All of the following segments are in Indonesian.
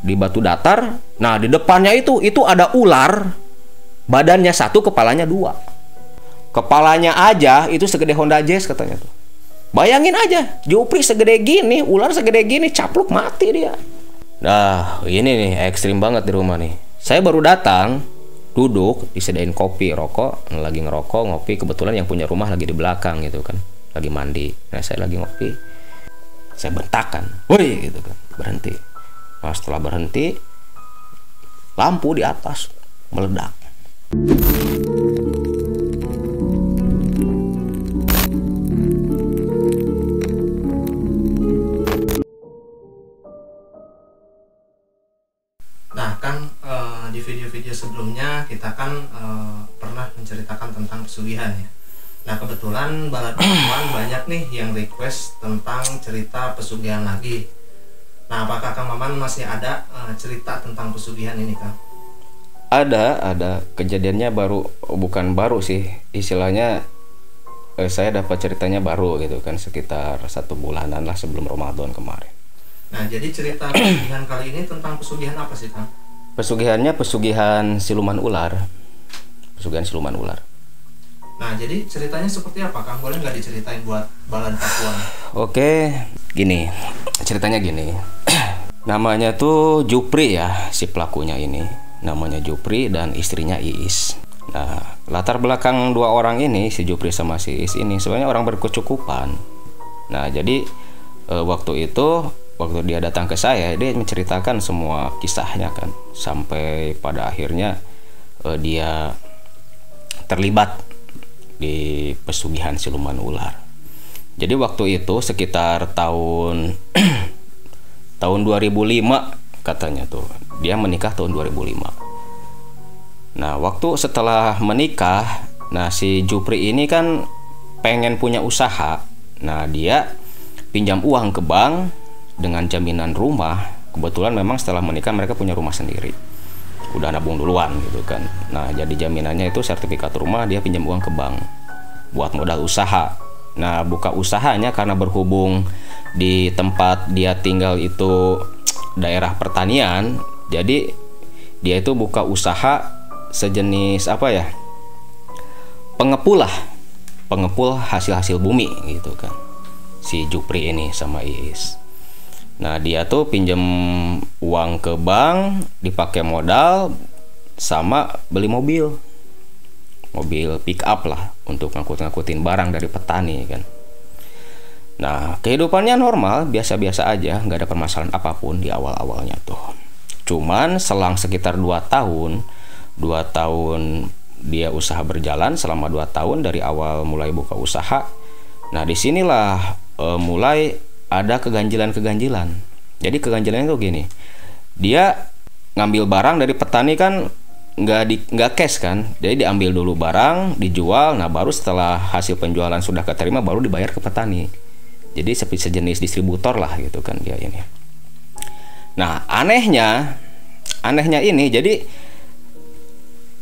di batu datar. Nah di depannya itu itu ada ular, badannya satu, kepalanya dua. Kepalanya aja itu segede Honda Jazz katanya tuh. Bayangin aja, Jupri segede gini, ular segede gini, capluk mati dia. Nah, ini nih ekstrim banget di rumah nih. Saya baru datang, duduk, disediain kopi, rokok, lagi ngerokok, ngopi. Kebetulan yang punya rumah lagi di belakang gitu kan, lagi mandi. Nah, saya lagi ngopi. Saya bentakan, woi gitu kan, berhenti. Nah, setelah berhenti, lampu di atas meledak. Nah kan eh, di video-video sebelumnya kita kan eh, pernah menceritakan tentang pesugihan ya. Nah kebetulan perempuan banyak nih yang request tentang cerita pesugihan lagi. Nah apakah Kang Maman masih ada eh, cerita tentang pesugihan ini Kang? Ada, ada kejadiannya baru bukan baru sih, istilahnya eh, saya dapat ceritanya baru gitu kan sekitar satu bulanan lah sebelum Ramadan kemarin. Nah jadi cerita pesugihan kali ini tentang pesugihan apa sih Kang? Pesugihannya pesugihan siluman ular, pesugihan siluman ular. Nah jadi ceritanya seperti apa Kang? Boleh nggak diceritain buat Balan Pakuan? Oke, gini ceritanya gini. Namanya tuh Jupri ya si pelakunya ini. Namanya Jupri dan istrinya Iis. Nah, latar belakang dua orang ini si Jupri sama si Iis ini sebenarnya orang berkecukupan. Nah, jadi e, waktu itu waktu dia datang ke saya dia menceritakan semua kisahnya kan sampai pada akhirnya e, dia terlibat di pesugihan siluman ular. Jadi waktu itu sekitar tahun tahun 2005 katanya tuh. Dia menikah tahun 2005. Nah, waktu setelah menikah, nah si Jupri ini kan pengen punya usaha. Nah, dia pinjam uang ke bank dengan jaminan rumah. Kebetulan memang setelah menikah mereka punya rumah sendiri. Udah nabung duluan gitu kan. Nah, jadi jaminannya itu sertifikat rumah dia pinjam uang ke bank buat modal usaha. Nah, buka usahanya karena berhubung di tempat dia tinggal itu daerah pertanian. Jadi dia itu buka usaha sejenis apa ya? Pengepul lah. Pengepul hasil-hasil bumi gitu kan. Si Jupri ini sama Iis. Nah dia tuh pinjam uang ke bank dipakai modal sama beli mobil. Mobil pick up lah untuk ngangkut-ngangkutin barang dari petani kan Nah, kehidupannya normal, biasa-biasa aja, nggak ada permasalahan apa pun di awal-awalnya tuh. Cuman selang sekitar 2 tahun, 2 tahun dia usaha berjalan selama 2 tahun dari awal mulai buka usaha. Nah, di sinilah e, mulai ada keganjilan-keganjilan. Jadi keganjilannya tuh gini, dia ngambil barang dari petani kan nggak di nggak cash kan jadi diambil dulu barang dijual nah baru setelah hasil penjualan sudah keterima baru dibayar ke petani jadi seperti sejenis distributor lah gitu kan dia ini. Nah anehnya anehnya ini jadi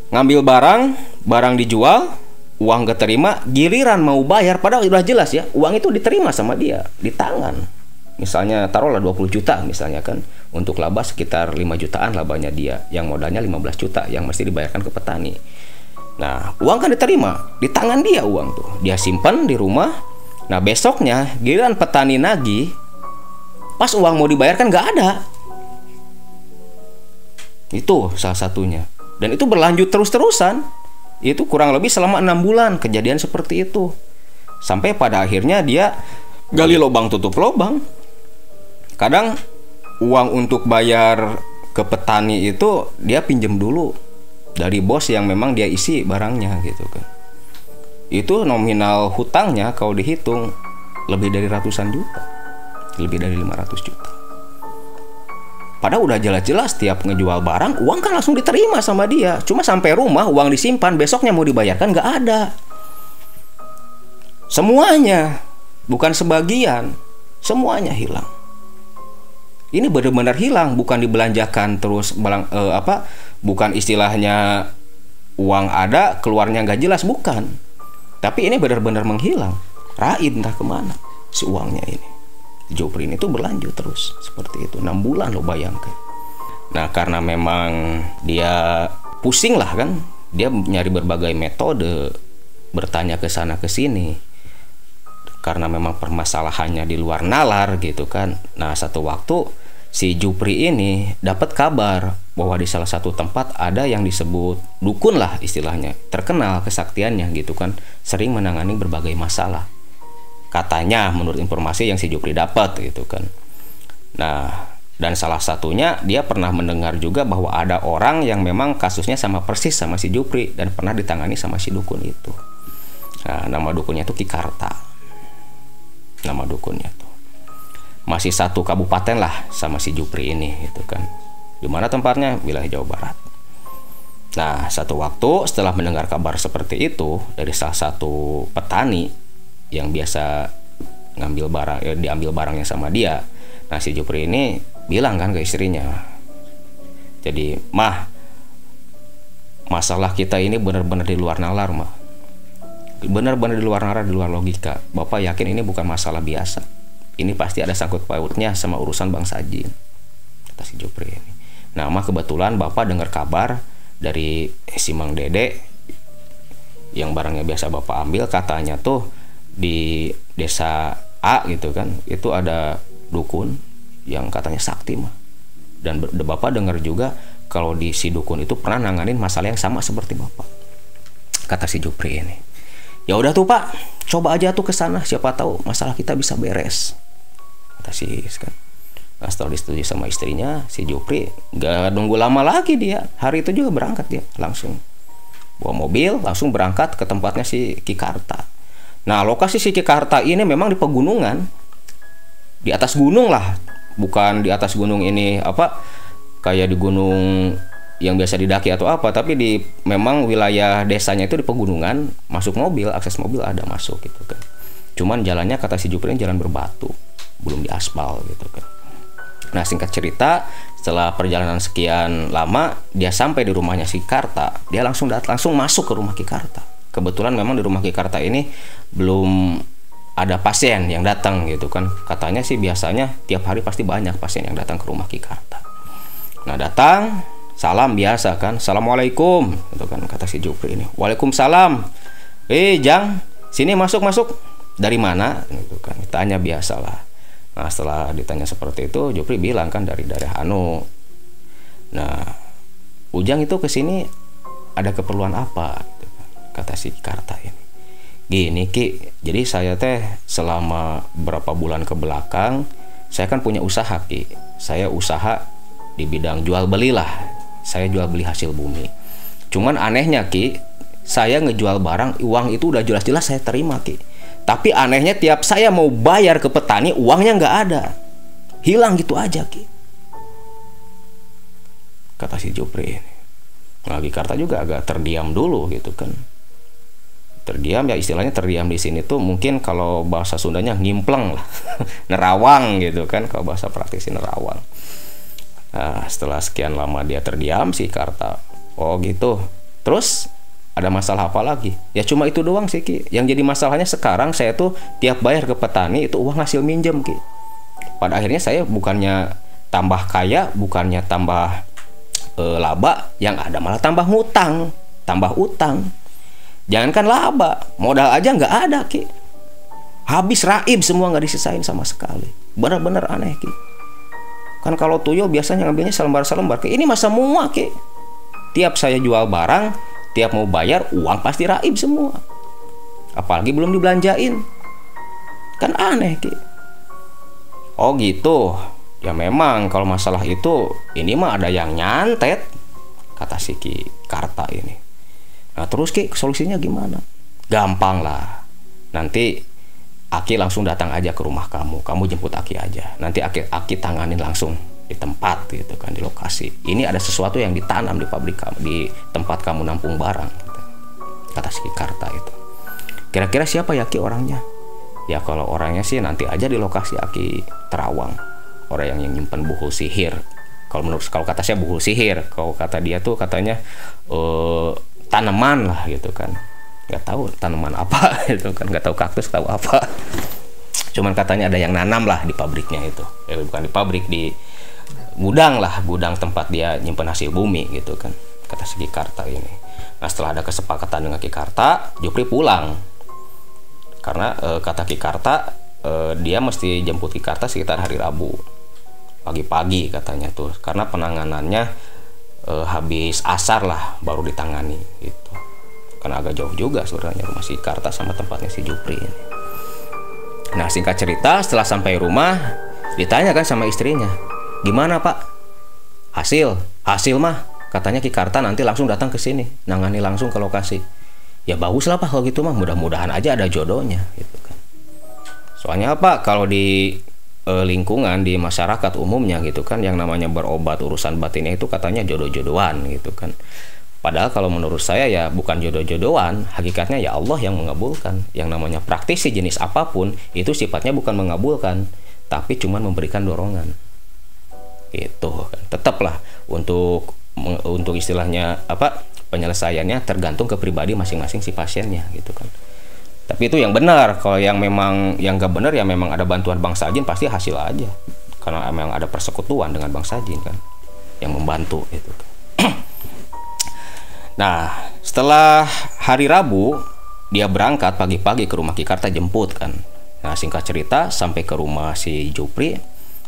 ngambil barang barang dijual uang keterima giliran mau bayar padahal udah jelas ya uang itu diterima sama dia di tangan. Misalnya taruhlah 20 juta misalnya kan untuk laba sekitar 5 jutaan labanya dia yang modalnya 15 juta yang mesti dibayarkan ke petani. Nah uang kan diterima di tangan dia uang tuh. Dia simpan di rumah Nah besoknya giliran petani nagih, pas uang mau dibayarkan nggak ada. Itu salah satunya. Dan itu berlanjut terus-terusan. Itu kurang lebih selama enam bulan kejadian seperti itu. Sampai pada akhirnya dia gali lubang tutup lubang. Kadang uang untuk bayar ke petani itu dia pinjam dulu dari bos yang memang dia isi barangnya gitu kan itu nominal hutangnya kalau dihitung lebih dari ratusan juta. Lebih dari 500 juta. Padahal udah jelas-jelas tiap ngejual barang uang kan langsung diterima sama dia. Cuma sampai rumah uang disimpan besoknya mau dibayarkan nggak ada. Semuanya bukan sebagian semuanya hilang. Ini benar-benar hilang bukan dibelanjakan terus belang, eh, apa bukan istilahnya uang ada keluarnya nggak jelas bukan tapi ini benar-benar menghilang. Raid entah ke mana si uangnya ini. Jopri ini tuh berlanjut terus seperti itu. 6 bulan lo bayangkan. Nah karena memang dia pusing lah kan, dia nyari berbagai metode bertanya ke sana ke sini karena memang permasalahannya di luar nalar gitu kan. Nah satu waktu si Jupri ini dapat kabar bahwa di salah satu tempat ada yang disebut dukun lah istilahnya terkenal kesaktiannya gitu kan sering menangani berbagai masalah. Katanya menurut informasi yang si Jupri dapat gitu kan. Nah dan salah satunya dia pernah mendengar juga bahwa ada orang yang memang kasusnya sama persis sama si Jupri dan pernah ditangani sama si dukun itu. Nah nama dukunnya itu Kikarta. Nama dukunnya tuh masih satu kabupaten lah sama si Jupri ini gitu kan. Di mana tempatnya? Wilayah Jawa Barat. Nah satu waktu setelah mendengar kabar seperti itu dari salah satu petani yang biasa ngambil barang ya, diambil barangnya sama dia nah si Jupri ini bilang kan ke istrinya jadi mah masalah kita ini benar-benar di luar nalar mah. Benar-benar di luar nalar di luar logika. Bapak yakin ini bukan masalah biasa ini pasti ada sangkut pautnya sama urusan bangsa jin kata si Jupri ini. Nah mah kebetulan bapak dengar kabar dari si Mang Dede yang barangnya biasa bapak ambil katanya tuh di desa A gitu kan itu ada dukun yang katanya sakti mah. Dan bapak dengar juga kalau di si dukun itu pernah nanganin masalah yang sama seperti bapak. Kata si Jupri ini. Ya udah tuh pak. Coba aja tuh ke sana. Siapa tahu masalah kita bisa beres si kan setelah disetujui sama istrinya si Jupri gak nunggu lama lagi dia. Hari itu juga berangkat dia langsung. Bawa mobil langsung berangkat ke tempatnya si Kikarta. Nah lokasi si Kikarta ini memang di pegunungan. Di atas gunung lah. Bukan di atas gunung ini apa kayak di gunung yang biasa didaki atau apa tapi di memang wilayah desanya itu di pegunungan. Masuk mobil akses mobil ada masuk gitu kan. Cuman jalannya kata si Jupri jalan berbatu belum diaspal gitu kan. Nah singkat cerita setelah perjalanan sekian lama dia sampai di rumahnya si Karta. Dia langsung dat langsung masuk ke rumah Ki Karta. Kebetulan memang di rumah Ki Karta ini belum ada pasien yang datang gitu kan. Katanya sih biasanya tiap hari pasti banyak pasien yang datang ke rumah Ki Karta. Nah datang salam biasa kan. Assalamualaikum gitu kan kata si Jupri ini. Waalaikumsalam. Eh jang sini masuk masuk dari mana? Gitu kan tanya biasalah nah setelah ditanya seperti itu Jupri bilang kan dari daerah Anu nah Ujang itu ke sini ada keperluan apa kata si Karta ini Gini Ki, jadi saya teh selama berapa bulan ke belakang saya kan punya usaha Ki. Saya usaha di bidang jual beli lah. Saya jual beli hasil bumi. Cuman anehnya Ki, saya ngejual barang, uang itu udah jelas-jelas saya terima Ki. Tapi anehnya tiap saya mau bayar ke petani, uangnya nggak ada. Hilang gitu aja Ki. Kata si Jupri ini. Lagi Karta juga agak terdiam dulu gitu kan terdiam ya istilahnya terdiam di sini tuh mungkin kalau bahasa Sundanya ngimpleng lah nerawang gitu kan kalau bahasa praktisi nerawang nah, setelah sekian lama dia terdiam si Karta oh gitu terus ada masalah apa lagi ya cuma itu doang sih Ki yang jadi masalahnya sekarang saya tuh tiap bayar ke petani itu uang hasil minjem Ki pada akhirnya saya bukannya tambah kaya bukannya tambah e, laba yang ada malah tambah ngutang tambah utang Jangankan laba, modal aja nggak ada ki. Habis raib semua nggak disisain sama sekali. Benar-benar aneh ki. Kan kalau tuyul biasanya ngambilnya selembar-selembar. Ini masa semua ki. Tiap saya jual barang, tiap mau bayar uang pasti raib semua. Apalagi belum dibelanjain. Kan aneh ki. Oh gitu. Ya memang kalau masalah itu ini mah ada yang nyantet kata si Ki Karta ini. Nah terus Ki solusinya gimana? Gampang lah. Nanti Aki langsung datang aja ke rumah kamu. Kamu jemput Aki aja. Nanti Aki, Aki tanganin langsung di tempat gitu kan di lokasi. Ini ada sesuatu yang ditanam di pabrik kamu di tempat kamu nampung barang. Gitu. Kata si Karta itu. Kira-kira siapa ya Ki orangnya? Ya kalau orangnya sih nanti aja di lokasi Aki Terawang. Orang yang, yang nyimpen buku sihir. Kalau menurut kalau kata saya buku sihir, kalau kata dia tuh katanya uh, tanaman lah gitu kan nggak tahu tanaman apa gitu kan nggak tahu kaktus tahu apa cuman katanya ada yang nanam lah di pabriknya itu eh, bukan di pabrik di gudang lah gudang tempat dia nyimpen hasil bumi gitu kan kata si Kikarta ini. Nah setelah ada kesepakatan dengan Kikarta Jupri pulang. Karena e, kata Kikarta e, dia mesti jemput Kikarta sekitar hari Rabu. Pagi-pagi katanya tuh karena penanganannya e, habis asar lah baru ditangani gitu. Karena agak jauh juga sebenarnya rumah si Kikarta sama tempatnya si Jupri ini. Nah singkat cerita setelah sampai rumah ditanya kan sama istrinya gimana pak? Hasil hasil mah katanya Ki Karta nanti langsung datang ke sini nangani langsung ke lokasi. Ya bagus lah pak kalau gitu mah. Mudah-mudahan aja ada jodohnya gitu kan. Soalnya apa kalau di e, lingkungan di masyarakat umumnya gitu kan yang namanya berobat urusan batinnya itu katanya jodoh-jodohan gitu kan. Padahal kalau menurut saya ya bukan jodoh-jodohan, hakikatnya ya Allah yang mengabulkan. Yang namanya praktisi jenis apa pun itu sifatnya bukan mengabulkan, tapi cuma memberikan dorongan. Itu kan. Tetaplah untuk untuk istilahnya apa penyelesaiannya tergantung ke pribadi masing-masing si pasiennya gitu kan. Tapi itu yang benar kalau yang memang yang gak benar ya memang ada bantuan bang sajin pasti hasil aja. Karena memang ada persekutuan dengan bang sajin kan yang membantu gitu kan. Nah setelah hari Rabu dia berangkat pagi-pagi ke rumah Kikarta jemput kan. Nah singkat cerita sampai ke rumah si Jupri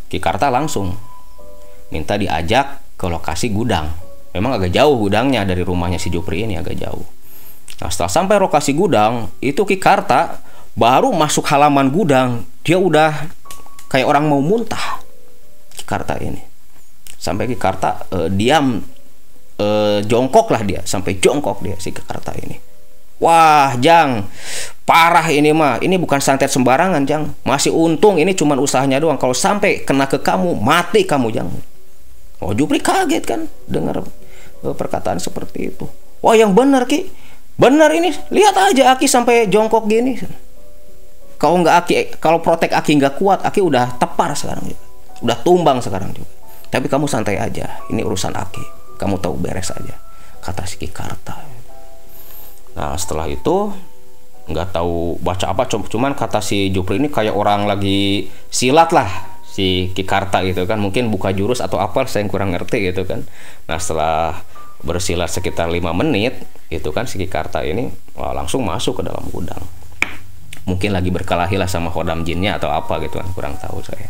Kikarta langsung minta diajak ke lokasi gudang. Memang agak jauh gudangnya dari rumahnya si Jupri ini agak jauh. Nah setelah sampai lokasi gudang, itu Ki Karta baru masuk halaman gudang, dia udah kayak orang mau muntah. Ki Karta ini. Sampai Ki Karta eh, diam eh, jongkok lah dia, sampai jongkok dia si Ki Karta ini. Wah, Jang, parah ini mah. Ini bukan santet sembarangan, Jang. Masih untung ini cuma usahanya doang. Kalau sampai kena ke kamu, mati kamu, Jang. Oh Jupri kaget kan dengar uh, perkataan seperti itu. Wah yang benar ki, benar ini. Lihat aja Aki sampai jongkok gini. Kalau nggak Aki, kalau protek Aki nggak kuat, Aki udah tepar sekarang juga. Udah tumbang sekarang juga. Tapi kamu santai aja. Ini urusan Aki. Kamu tahu beres aja. Kata si Karta. Nah setelah itu nggak tahu baca apa cuman kata si Jupri ini kayak orang lagi silat lah si Kikarta gitu kan. Mungkin buka jurus atau apa saya kurang ngerti gitu kan. Nah setelah bersilat sekitar lima menit itu kan si Kikarta ini wah, langsung masuk ke dalam gudang. Mungkin lagi berkelahi lah sama hodam jinnya atau apa gitu kan kurang tahu saya.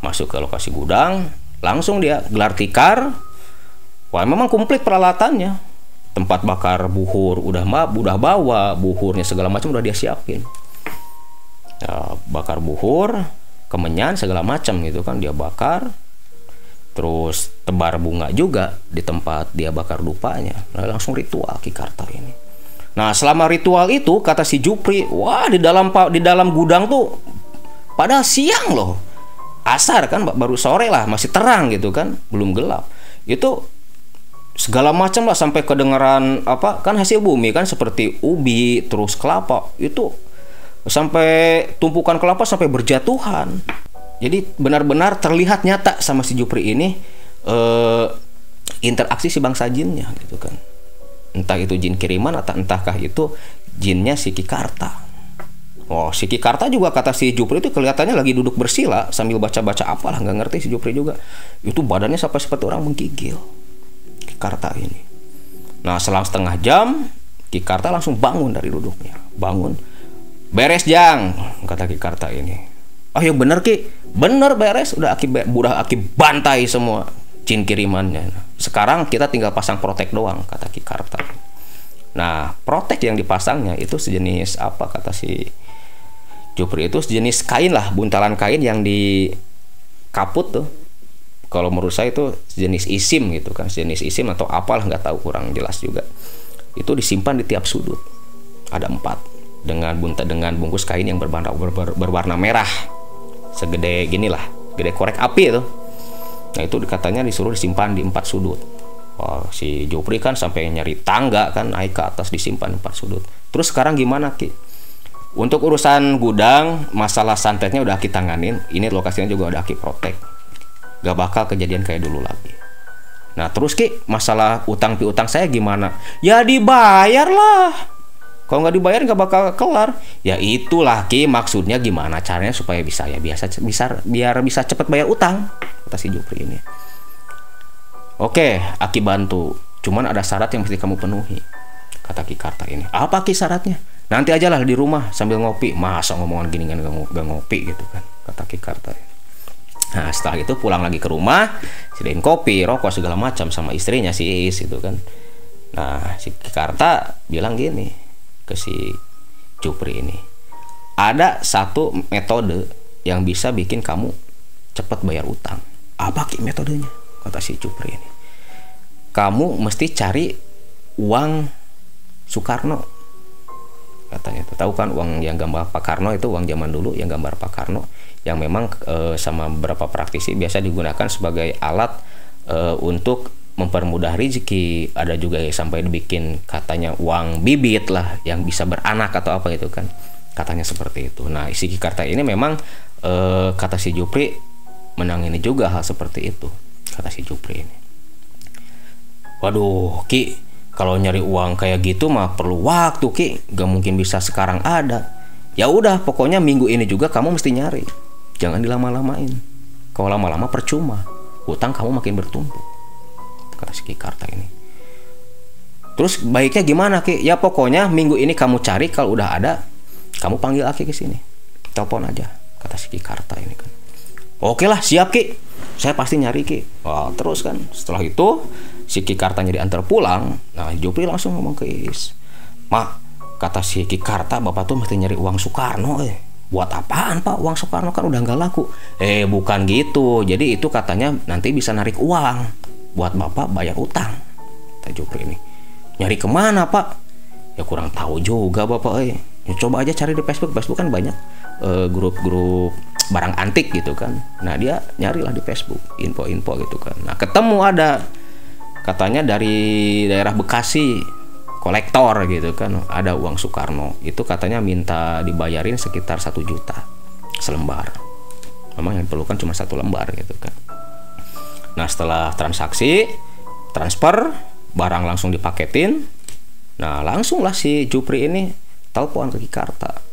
Masuk ke lokasi gudang langsung dia gelar tikar. Wah memang komplit peralatannya. Tempat bakar buhur udah ma udah bawa buhurnya segala macam udah dia siapin. Ya, bakar buhur kemenyan segala macam gitu kan dia bakar. Terus tebar bunga juga di tempat dia bakar dupanya. Nah, langsung ritual Kikarta ini. Nah selama ritual itu kata si Jupri wah di dalam di dalam gudang tuh pada siang loh. Asar kan baru sore lah masih terang gitu kan belum gelap. Itu segala macam lah sampai kedengaran apa kan hasil bumi kan seperti ubi terus kelapa itu sampai tumpukan kelapa sampai berjatuhan. Jadi benar-benar terlihat nyata sama si Jupri ini eh, interaksi si bangsa jinnya gitu kan. Entah itu jin kiriman atau entahkah itu jinnya si Kikarta. Oh, si Kikarta juga kata si Jupri itu kelihatannya lagi duduk bersila sambil baca-baca apalah nggak ngerti si Jupri juga. Itu badannya sampai seperti orang menggigil. Kikarta ini. Nah, selang setengah jam Kikarta langsung bangun dari duduknya. Bangun beres jang kata Ki Karta ini. Oh yang bener Ki. Bener beres. Udah Aki udah Aki bantai semua jin kirimannya. Sekarang kita tinggal pasang protek doang kata Ki Karta. Nah protek yang dipasangnya itu sejenis apa kata si Jupri? Itu sejenis kain lah buntalan kain yang di kaput tuh. Kalau menurut saya itu sejenis isim gitu kan sejenis isim atau apalah nggak tahu kurang jelas juga. Itu disimpan di tiap sudut. Ada empat dengan bunta dengan bungkus kain yang berwarna ber, ber, berwarna merah. Segede gini lah gede korek api itu. Nah itu katanya disuruh disimpan di empat sudut. Oh, si Jopri kan sampai nyari tangga kan naik ke atas disimpan empat sudut. Terus sekarang gimana ki? Untuk urusan gudang masalah santetnya udah kita tanganin. Ini lokasinya juga udah kita protek gak bakal kejadian kayak dulu lagi. Nah terus ki masalah utang piutang saya gimana? Ya dibayar lah kalau nggak dibayar nggak bakal kelar. Ya itulah Ki maksudnya gimana caranya supaya bisa ya biasa bisa biar bisa cepat bayar utang kata si Jupri ini. Oke, Aki bantu. Cuman ada syarat yang mesti kamu penuhi. Kata Ki Karta ini. Apa Ki syaratnya? Nanti aja lah di rumah sambil ngopi. Masa ngomongan gini kan gak, ngopi gitu kan. Kata Ki Karta. Nah setelah itu pulang lagi ke rumah, sediain kopi, rokok segala macam sama istrinya si Is itu kan. Nah si Ki Karta bilang gini ke si Cupri ini. Ada satu metode yang bisa bikin kamu cepat bayar utang. Apa Ki metodenya? Kata si Cupri ini kamu mesti cari uang Soekarno katanya tahu kan uang yang gambar Pak Karno itu uang zaman dulu yang gambar Pak Karno yang memang e, sama beberapa praktisi biasa digunakan sebagai alat e, untuk mempermudah rezeki ada juga yang sampai dibikin katanya uang bibit lah yang bisa beranak atau apa itu kan. Katanya seperti itu. Nah isi karta ini memang e, kata si Jupri menangini juga hal seperti itu kata si Jupri ini. Waduh Ki kalau nyari uang kayak gitu mah perlu waktu Ki. Gak mungkin bisa sekarang ada. Ya udah pokoknya minggu ini juga kamu mesti nyari. Jangan dilama-lamain. Kalau lama-lama percuma hutang kamu makin bertumpuk kata si Karta ini. Terus baiknya gimana Ki? Ya pokoknya minggu ini kamu cari kalau udah ada kamu panggil Aki ke sini. Telepon aja kata si Karta ini kan. Oke lah siap Ki. Saya pasti nyari Ki. Wah terus kan setelah itu si Ki Kartanya diantar pulang. Nah Jupri langsung ngomong ke Is mak kata si Ki Karta bapak tuh mesti nyari uang Soekarno eh. Buat apaan pak? Uang Soekarno kan udah nggak laku. Eh bukan gitu. Jadi itu katanya nanti bisa narik uang buat bapak bayar utang. Kata Jupri ini. Nyari ke mana pak? Ya kurang tahu juga bapak eh. Ya, coba aja cari di Facebook. Facebook kan banyak eh, grup-grup barang antik gitu kan. Nah dia nyarilah di Facebook info-info gitu kan. Nah ketemu ada katanya dari daerah Bekasi kolektor gitu kan. Ada uang Soekarno. Itu katanya minta dibayarin sekitar satu juta selembar. Memang yang diperlukan cuma satu lembar gitu kan nah setelah transaksi transfer barang langsung dipaketin nah langsung lah si Jupri ini telepon ke Kikarta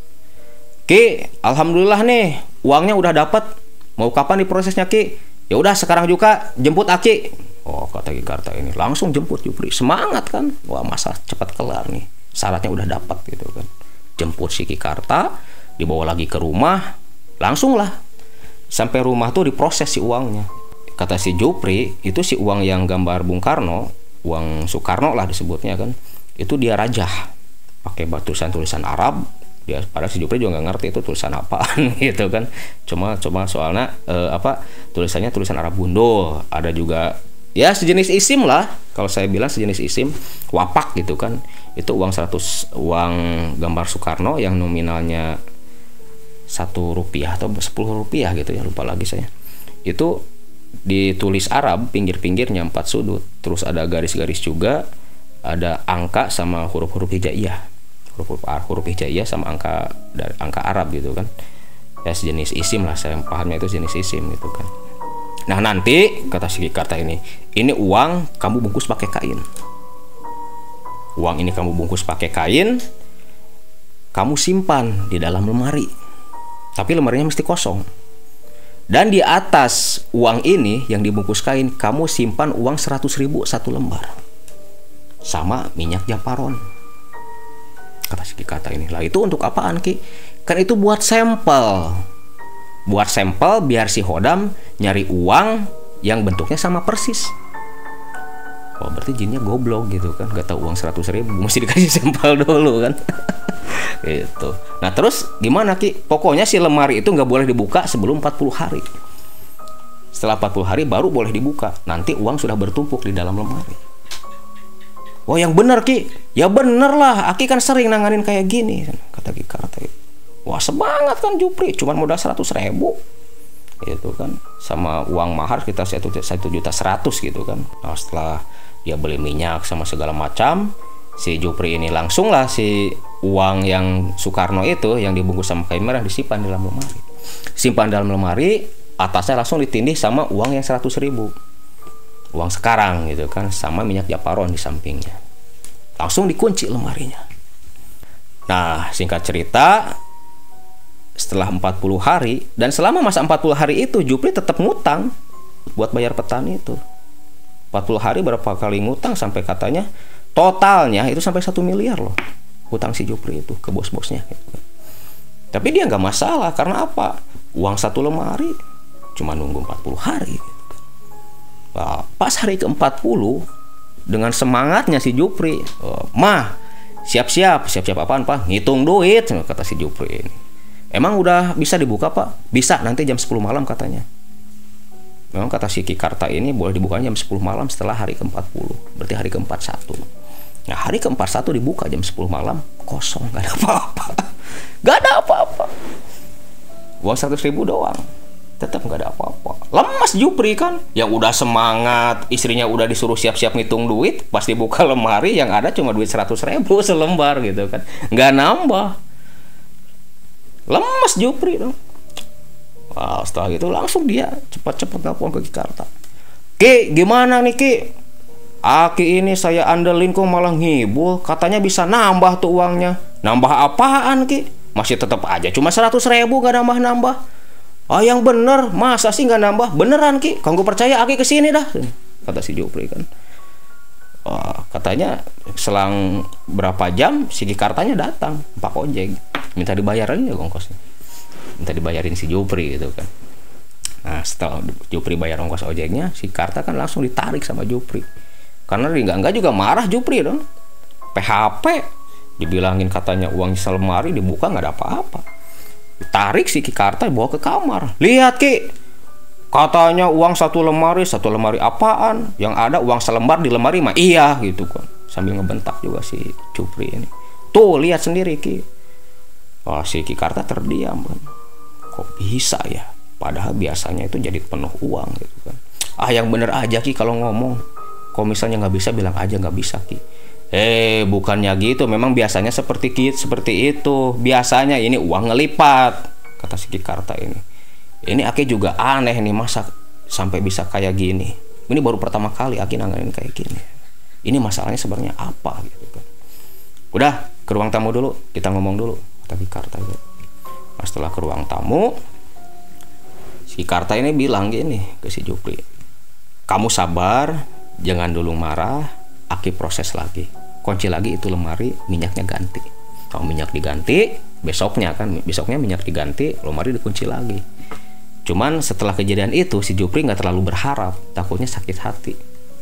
Ki, alhamdulillah nih, uangnya udah dapat. Mau kapan diprosesnya Ki? Ya udah sekarang juga jemput Aki. Oh, kata Ki Karta ini langsung jemput Jupri. Semangat kan? Wah, masa cepat kelar nih. Syaratnya udah dapat gitu kan. Jemput si Ki Karta, dibawa lagi ke rumah, langsung lah. Sampai rumah tuh diproses si uangnya. Kata si Jupri, itu si uang yang gambar Bung Karno, uang Soekarno lah disebutnya kan. Itu dia rajah. Pakai tulisan-tulisan Arab dia pada si Jupri juga nggak ngerti itu tulisan apaan gitu kan. Cuma cuma soalnya eh, apa tulisannya tulisan Arab gundul ada juga ya sejenis isim lah. Kalau saya bilang sejenis isim wapak gitu kan. Itu uang 100 uang gambar Soekarno yang nominalnya satu rupiah atau sepuluh rupiah gitu ya lupa lagi saya. Itu ditulis Arab pinggir-pinggirnya empat sudut. Terus ada garis-garis juga ada angka sama huruf-huruf hijaiyah. Huruf huruf hijaiyah sama angka dari angka Arab gitu kan. Ya sejenis isim lah saya pahamnya itu jenis isim gitu kan. Nah nanti kata si kata ini ini uang kamu bungkus pakai kain. Uang ini kamu bungkus pakai kain kamu simpan di dalam lemari. Tapi lemarinya mesti kosong dan di atas uang ini yang dibungkus kain kamu simpan uang 100 ribu satu lembar. Sama minyak japaron. Kata si kata ini lah itu untuk apaan ki? Kan itu buat sampel. Buat sampel biar si Hodam nyari uang yang bentuknya sama persis Oh berarti jinnya goblok gitu kan. Gak tahu uang 100 ribu Mesti dikasih sampel dulu kan. Gitu. Nah terus gimana Ki? Pokoknya si lemari itu nggak boleh dibuka sebelum 40 hari. Setelah 40 hari baru boleh dibuka. Nanti uang sudah bertumpuk di dalam lemari. Oh yang bener Ki? Ya bener lah. Aki kan sering nanganin kayak gini Kata Ki Karate Wah semangat kan Jupri. Cuman modal 100 ribu. Gitu kan. Sama uang mahar kita satu juta seratus gitu kan. Nah setelah dia beli minyak sama segala macam. Si Jupri ini langsung lah si uang yang Soekarno itu Yang dibungkus sama kain merah disimpan di dalam lemari. Simpan dalam lemari Atasnya langsung ditindih sama uang yang 100 ribu. Uang sekarang gitu kan sama minyak japaron di sampingnya. Langsung dikunci lemarinya. Nah singkat cerita setelah 40 hari dan selama masa 40 hari itu Jupri tetap ngutang buat bayar petani itu 40 hari berapa kali ngutang sampai katanya totalnya itu sampai satu miliar loh hutang si Jupri itu ke bos-bosnya. Tapi dia nggak masalah karena apa? Uang satu lemari cuma nunggu 40 hari. Pas hari ke 40 dengan semangatnya si Jupri oh, mah siap-siap siap-siap apaan pak? Ngitung duit kata si Jupri ini. Emang udah bisa dibuka pak? Bisa nanti jam 10 malam katanya Memang kata si Kikarta ini boleh dibukanya jam 10 malam setelah hari ke-40. Berarti hari ke-41. Nah hari ke-41 dibuka jam 10 malam kosong. Gak ada apa-apa. Gak ada apa-apa. Uang 100 ribu doang. Tetap gak ada apa-apa. Lemas Jupri kan. Yang udah semangat. Istrinya udah disuruh siap-siap ngitung duit. Pas dibuka lemari yang ada cuma duit 100 ribu selembar gitu kan. Gak nambah. Lemas Jupri dong. Wow, setelah itu langsung dia cepat-cepat nelfon ke Jakarta. Ki, gimana nih Ki? Aki ini saya andelin kok malah ngibul. Katanya bisa nambah tuh uangnya. Nambah apaan Ki? Masih tetap aja cuma 100 ribu gak nambah-nambah. Ah yang bener, masa sih nggak nambah? Beneran Ki, kamu percaya Aki ke sini dah. Kata si Jupri kan. Wah, katanya selang berapa jam si Kartanya datang, Pak Ojek. Minta dibayarin ya ongkosnya minta dibayarin si Jupri gitu kan. Nah setelah Jupri bayar ongkos ojeknya si Karta kan langsung ditarik sama Jupri. Karena di enggak juga marah Jupri dong. PHP dibilangin katanya uang selemari dibuka nggak ada apa-apa. Ditarik si Karta bawa ke kamar. Lihat Ki. Katanya uang satu lemari satu lemari apaan? Yang ada uang selembar di lemari mah iya gitu kan. Sambil ngebentak juga si Jupri ini. Tuh lihat sendiri Ki. Wah, si Kikarta terdiam kan. Kok bisa ya? Padahal biasanya itu jadi penuh uang gitu kan. Ah yang bener aja Ki kalau ngomong. Kalau misalnya nggak bisa bilang aja nggak bisa Ki. Eh bukannya gitu, memang biasanya seperti Ki, seperti itu. Biasanya ini uang ngelipat kata si Kikarta ini. Ini Aki juga aneh nih masa sampai bisa kayak gini. Ini baru pertama kali Aki nanganin kayak gini. Ini masalahnya sebenarnya apa gitu kan. Udah ke ruang tamu dulu, kita ngomong dulu tapi Karta itu setelah ke ruang tamu si Karta ini bilang gini ke si Jupri kamu sabar jangan dulu marah aki proses lagi. Kunci lagi itu lemari minyaknya ganti. Kalau minyak diganti besoknya kan besoknya minyak diganti lemari dikunci lagi. Cuman setelah kejadian itu si Jupri nggak terlalu berharap takutnya sakit hati.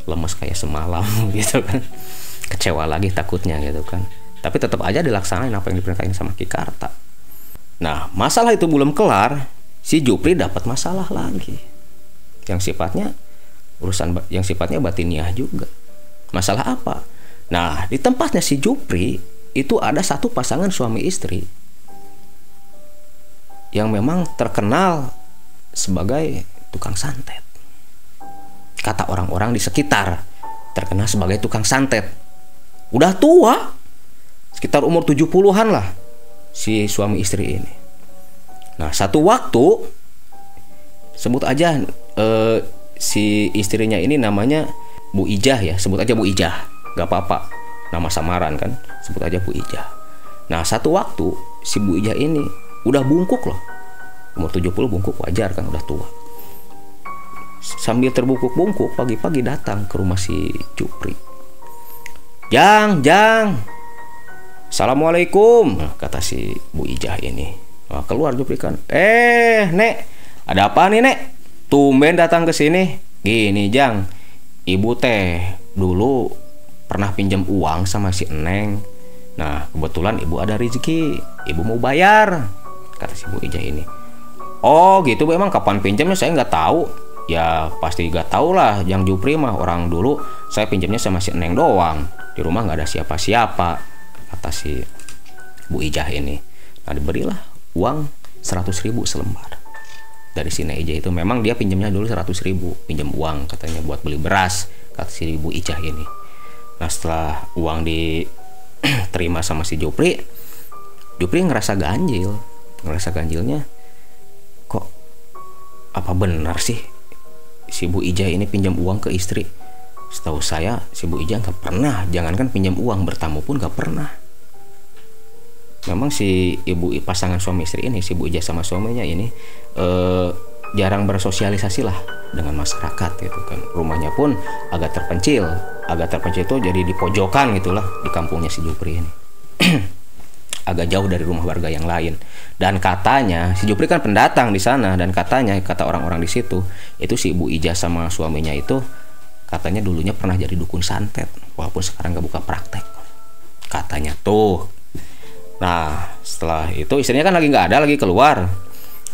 Lemes kayak semalam gitu kan. Kecewa lagi takutnya gitu kan. Tapi tetap aja dilaksanain apa yang diperintahkan sama Ki Karta. Nah, masalah itu belum kelar, si Jupri dapat masalah lagi. Yang sifatnya urusan yang sifatnya batiniah juga. Masalah apa? Nah, di tempatnya si Jupri itu ada satu pasangan suami istri yang memang terkenal sebagai tukang santet. Kata orang-orang di sekitar, terkenal sebagai tukang santet. Udah tua, sekitar umur 70-an lah si suami istri ini. Nah, satu waktu sebut aja eh, si istrinya ini namanya Bu Ijah ya, sebut aja Bu Ijah. Gak apa-apa, nama samaran kan, sebut aja Bu Ijah. Nah, satu waktu si Bu Ijah ini udah bungkuk loh. Umur 70 bungkuk wajar kan udah tua. Sambil terbungkuk-bungkuk pagi-pagi datang ke rumah si Cupri. Jang, Jang, Assalamualaikum kata si Bu Ijah ini. Nah, keluar Jupri kan eh nek ada apa nih nek? Tumben datang ke sini. Gini Jang ibu teh dulu pernah pinjam uang sama si Neng. Nah kebetulan ibu ada rezeki ibu mau bayar kata si Bu Ijah ini. Oh gitu memang kapan pinjamnya saya nggak tahu. Ya pasti nggak tahu lah Jang Jupri mah. Orang dulu saya pinjamnya sama si Neng doang. Di rumah nggak ada siapa-siapa kata si Bu Ijah ini. Nah diberilah uang 100 ribu selembar. Dari si Neija itu memang dia pinjamnya dulu 100 ribu. Pinjam uang katanya buat beli beras kata si Bu Ijah ini. Nah setelah uang diterima sama si Jupri Jupri ngerasa ganjil. Ngerasa ganjilnya kok apa benar sih si Bu Ijah ini pinjam uang ke istri? Setahu saya si Bu Ijah nggak pernah. Jangankan pinjam uang bertamu pun nggak pernah memang si ibu pasangan suami istri ini si Bu Ija sama suaminya ini eh, jarang bersosialisasi lah dengan masyarakat gitu kan. Rumahnya pun agak terpencil. Agak terpencil itu jadi di pojokan gitulah di kampungnya si Jupri ini. Agak jauh dari rumah warga yang lain. Dan katanya si Jupri kan pendatang di sana dan katanya kata orang-orang di situ itu si Ibu Ija sama suaminya itu katanya dulunya pernah jadi dukun santet walaupun sekarang nggak buka praktek. Katanya tuh nah setelah itu istrinya kan lagi nggak ada lagi keluar.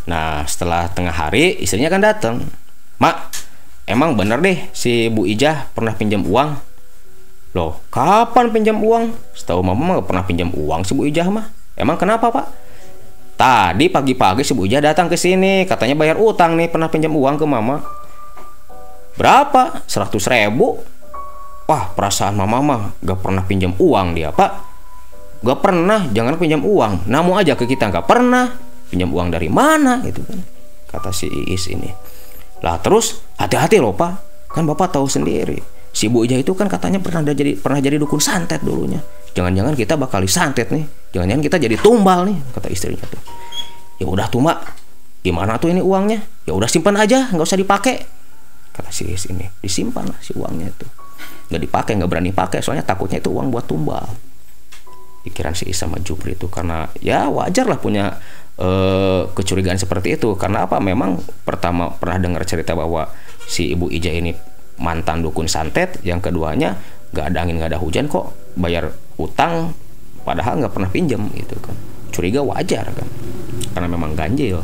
Nah setelah tengah hari istrinya kan datang mak emang bener deh si Bu Ijah pernah pinjam uang? Loh kapan pinjam uang? Setahu mama nggak pernah pinjam uang si Bu Ijah mah. Emang kenapa pak? Tadi pagi-pagi si Bu Ijah datang ke sini katanya bayar utang nih pernah pinjam uang ke mama. Berapa? 100 ribu? Wah, perasaan mama mah gak pernah pinjam uang dia, Pak. Gak pernah, jangan pinjam uang. Namu aja ke kita gak pernah. Pinjam uang dari mana gitu kan. Kata si Iis ini. Lah terus hati-hati loh, Pak. Kan Bapak tahu sendiri. Si Bu Ija itu kan katanya pernah jadi pernah jadi dukun santet dulunya. Jangan-jangan kita bakal disantet nih. Jangan-jangan kita jadi tumbal nih, kata istrinya tuh. Ya udah tuh, Mak. Gimana tuh ini uangnya? Ya udah simpan aja, nggak usah dipakai kata si Is ini disimpan lah si uangnya itu nggak dipakai nggak berani pakai soalnya takutnya itu uang buat tumbal pikiran si Is sama Jupri itu karena ya wajar lah punya uh, kecurigaan seperti itu. Karena apa? Memang pertama pernah dengar cerita bahwa si ibu Ija ini mantan dukun santet yang keduanya nggak ada angin nggak ada hujan kok bayar utang padahal nggak pernah pinjam gitu kan. Curiga wajar kan karena memang ganjil.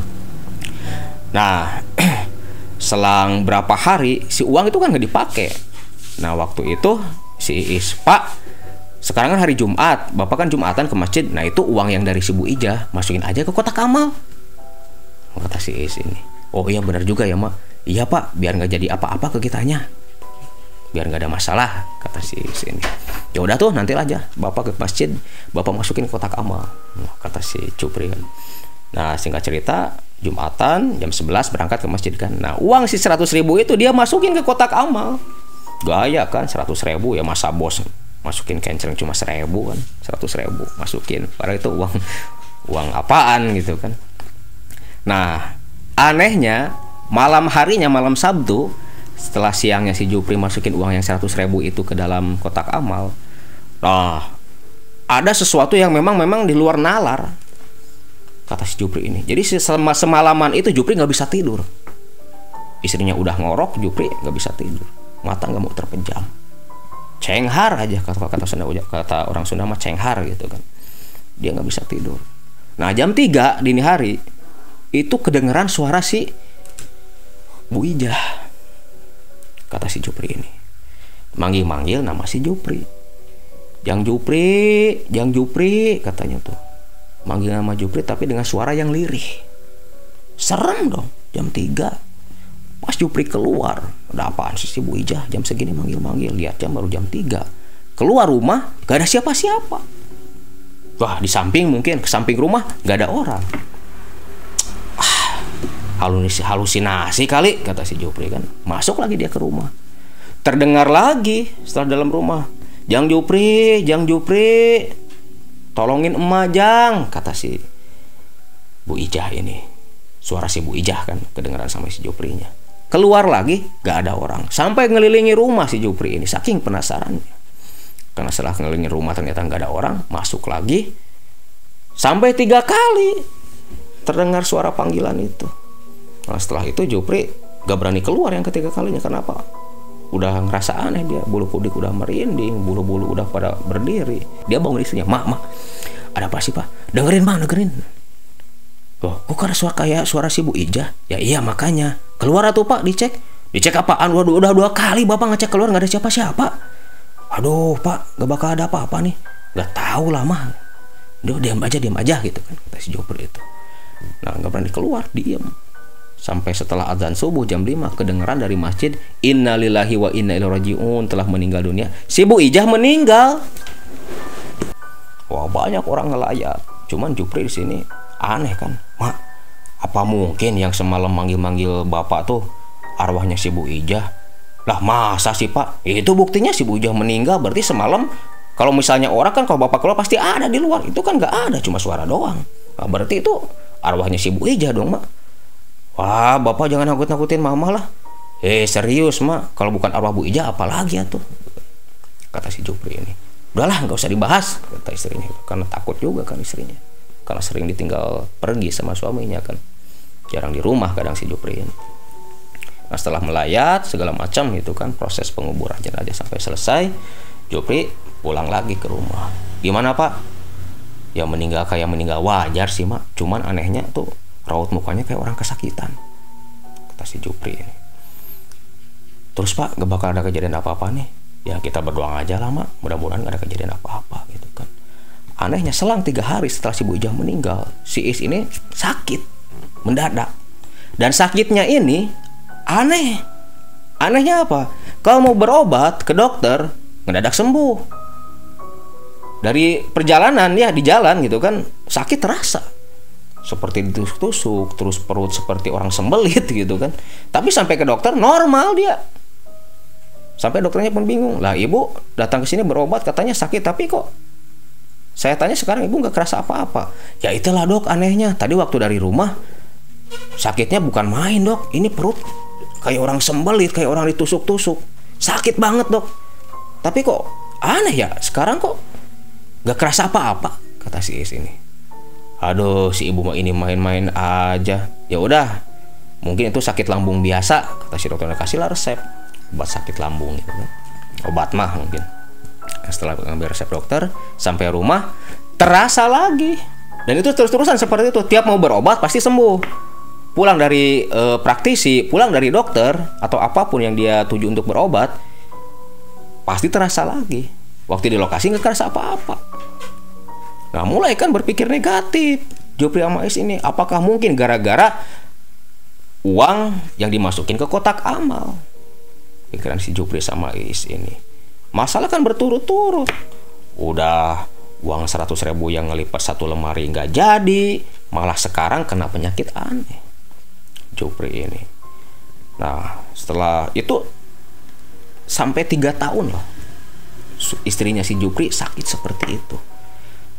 Nah selang berapa hari si uang itu kan nggak dipakai. Nah waktu itu si Iis pak sekarang kan hari Jumat bapak kan Jumatan ke masjid. Nah itu uang yang dari si Bu Ija masukin aja ke kotak amal. Kata si Iis ini. Oh iya benar juga ya mak. Iya pak biar nggak jadi apa-apa ke kitanya. Biar nggak ada masalah kata si Iis ini. Ya udah tuh nanti aja. Bapak ke masjid bapak masukin kotak amal. Kata si Cupri kan. Nah singkat cerita Jumatan jam 11 berangkat ke masjid kan. Nah uang si 100 ribu itu dia masukin ke kotak amal. Gaya kan 100 ribu ya masa bos masukin kenceng cuma seribu kan 100 ribu masukin padahal itu uang uang apaan gitu kan nah anehnya malam harinya malam Sabtu setelah siangnya si Jupri masukin uang yang 100 ribu itu ke dalam kotak amal nah ada sesuatu yang memang memang di luar nalar kata si Jupri ini. Jadi semalaman itu Jupri nggak bisa tidur. Istrinya udah ngorok, Jupri nggak bisa tidur. Mata nggak mau terpejam. Cenghar aja kata kata Sunda kata orang Sunda mah cenghar gitu kan. Dia nggak bisa tidur. Nah jam 3 dini hari itu kedengeran suara si Bu Ijah. Kata si Jupri ini. Manggil-manggil nama si Jupri. Jang Jupri, Jang Jupri katanya tuh manggil nama Jupri tapi dengan suara yang lirih serem dong jam 3 pas Jupri keluar. Ada apaan sih si Bu Ijah? Jam segini manggil-manggil. Lihat jam baru jam 3 keluar rumah gak ada siapa-siapa. Wah di samping mungkin ke samping rumah gak ada orang. Ah, halusinasi, halusinasi kali kata si Jupri kan. Masuk lagi dia ke rumah. Terdengar lagi setelah dalam rumah. Jang Jupri Jang Jupri tolongin emak jang kata si Bu Ijah ini. Suara si Bu Ijah kan kedengaran sama si Juprinya keluar lagi gak ada orang. Sampai ngelilingi rumah si Jupri ini saking penasarannya karena setelah ngelilingi rumah ternyata gak ada orang masuk lagi. Sampai tiga kali terdengar suara panggilan itu. Nah setelah itu Jupri gak berani keluar yang ketiga kalinya. Kenapa? Udah ngerasa aneh dia bulu kudik udah merinding bulu-bulu udah pada berdiri. Dia bangun istrinya mak mak ada apa sih pak? Dengerin mak dengerin. Loh kok karena suara kayak suara si Bu Ija? Ya iya makanya keluar tuh pak dicek. Dicek apaan? Udah, udah dua kali bapak ngecek keluar nggak ada siapa-siapa. Aduh pak gak bakal ada apa-apa nih. Nggak tahu lah mah. Duh, diam aja diam aja gitu kan kata si Joper itu. Nah nggak berani keluar diam sampai setelah azan subuh jam 5 kedengaran dari masjid innalillahi wa inna ilaihi rajiun telah meninggal dunia. Si Bu Ijah meninggal. Wah banyak orang ngelayat. Cuman Jupri di sini aneh kan? Mak apa mungkin yang semalam manggil-manggil bapak tuh arwahnya si Bu Ijah? Lah masa sih pak? Itu buktinya si Bu Ijah meninggal berarti semalam kalau misalnya orang kan kalau bapak keluar pasti ada di luar. Itu kan nggak ada cuma suara doang. Nah, berarti itu arwahnya si Bu Ijah dong mak. Wah bapak jangan nakut-nakutin mama lah. Eh serius mak. Kalau bukan arwah Bu Ija apalagi ya tuh kata si Jupri ini. Udahlah nggak usah dibahas kata istrinya. Karena takut juga kan istrinya karena sering ditinggal pergi sama suaminya kan. Jarang di rumah kadang si Jupri ini nah setelah melayat segala macam itu kan proses penguburan jenazah sampai selesai Jupri pulang lagi ke rumah. Gimana pak? Ya meninggal kayak meninggal wajar sih mak. Cuman anehnya tuh raut mukanya kayak orang kesakitan kata si Jupri ini. Terus pak gak bakal ada kejadian apa-apa nih? Ya kita berdoa aja lah mak. Mudah-mudahan gak ada kejadian apa-apa gitu kan anehnya selang tiga hari setelah si Bu meninggal si Is ini sakit mendadak. Dan sakitnya ini aneh. Anehnya apa? Kalau mau berobat ke dokter mendadak sembuh. Dari perjalanan ya di jalan gitu kan sakit terasa. Seperti ditusuk-tusuk terus perut seperti orang sembelit gitu kan. Tapi sampai ke dokter normal dia. Sampai dokternya pun bingung. Lah ibu datang ke sini berobat katanya sakit tapi kok saya tanya sekarang ibu nggak kerasa apa-apa. Ya itulah dok anehnya. Tadi waktu dari rumah sakitnya bukan main dok. Ini perut kayak orang sembelit, kayak orang ditusuk-tusuk. Sakit banget dok. Tapi kok aneh ya sekarang kok nggak kerasa apa-apa kata si Is ini. Aduh si ibu mah ini main-main aja. Ya udah mungkin itu sakit lambung biasa kata si dokternya kasihlah resep obat sakit lambung gitu obat mah mungkin setelah ngambil resep dokter sampai rumah terasa lagi. Dan itu terus-terusan seperti itu. Tiap mau berobat pasti sembuh. Pulang dari e, praktisi pulang dari dokter atau apa pun yang dia tuju untuk berobat pasti terasa lagi. Waktu di lokasi nggak kerasa apa-apa. Nah mulai kan berpikir negatif. Jopri Amais ini apakah mungkin gara-gara uang yang dimasukin ke kotak amal? Pikiran si Jupri sama Is ini masalah kan berturut-turut. Udah uang 100 ribu yang ngelipat satu lemari nggak jadi. Malah sekarang kena penyakit aneh. Jupri ini. Nah setelah itu sampai tiga tahun loh istrinya si Jupri sakit seperti itu.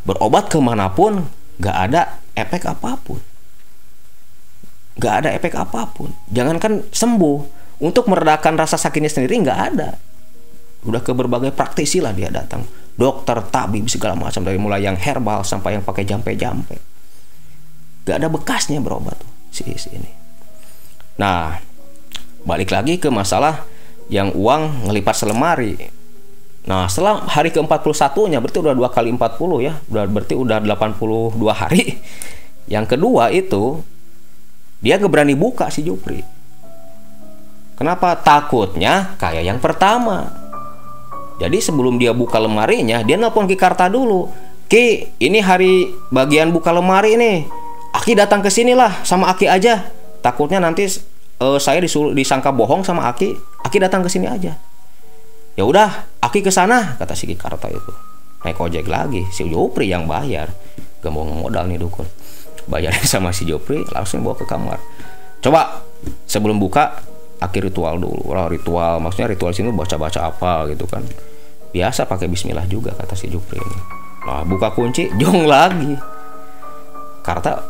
Berobat ke mana pun nggak ada efek apa pun. Nggak ada efek apa pun. Jangankan sembuh untuk meredakan rasa sakitnya sendiri nggak ada udah ke berbagai praktisi lah dia datang. Dokter tabib segala macam. Dari mulai yang herbal sampai yang pakai jampe-jampe. Gak ada bekasnya berobat tuh si, si ini. Nah balik lagi ke masalah yang uang ngelipat selemari. Nah setelah hari ke-41 nya berarti udah dua kali 40 ya. Udah berarti udah 82 hari. Yang kedua itu dia gak berani buka si Jupri. Kenapa? Takutnya kayak yang pertama. Jadi sebelum dia buka lemarinya, dia nelpon Ki Karta dulu. Ki, ini hari bagian buka lemari nih. Aki datang ke sini lah sama Aki aja. Takutnya nanti uh, saya disuruh disangka bohong sama Aki. Aki datang ke sini aja. Ya udah, Aki ke sana kata si Ki Karta itu. Naik ojek lagi, si Jopri yang bayar. Gak modal nih dukun. Bayarin sama si Jopri, langsung bawa ke kamar. Coba sebelum buka akhir ritual dulu lah ritual maksudnya ritual sini baca-baca apa gitu kan biasa pakai Bismillah juga kata si Jupri ini. Nah buka kunci jong lagi. Karta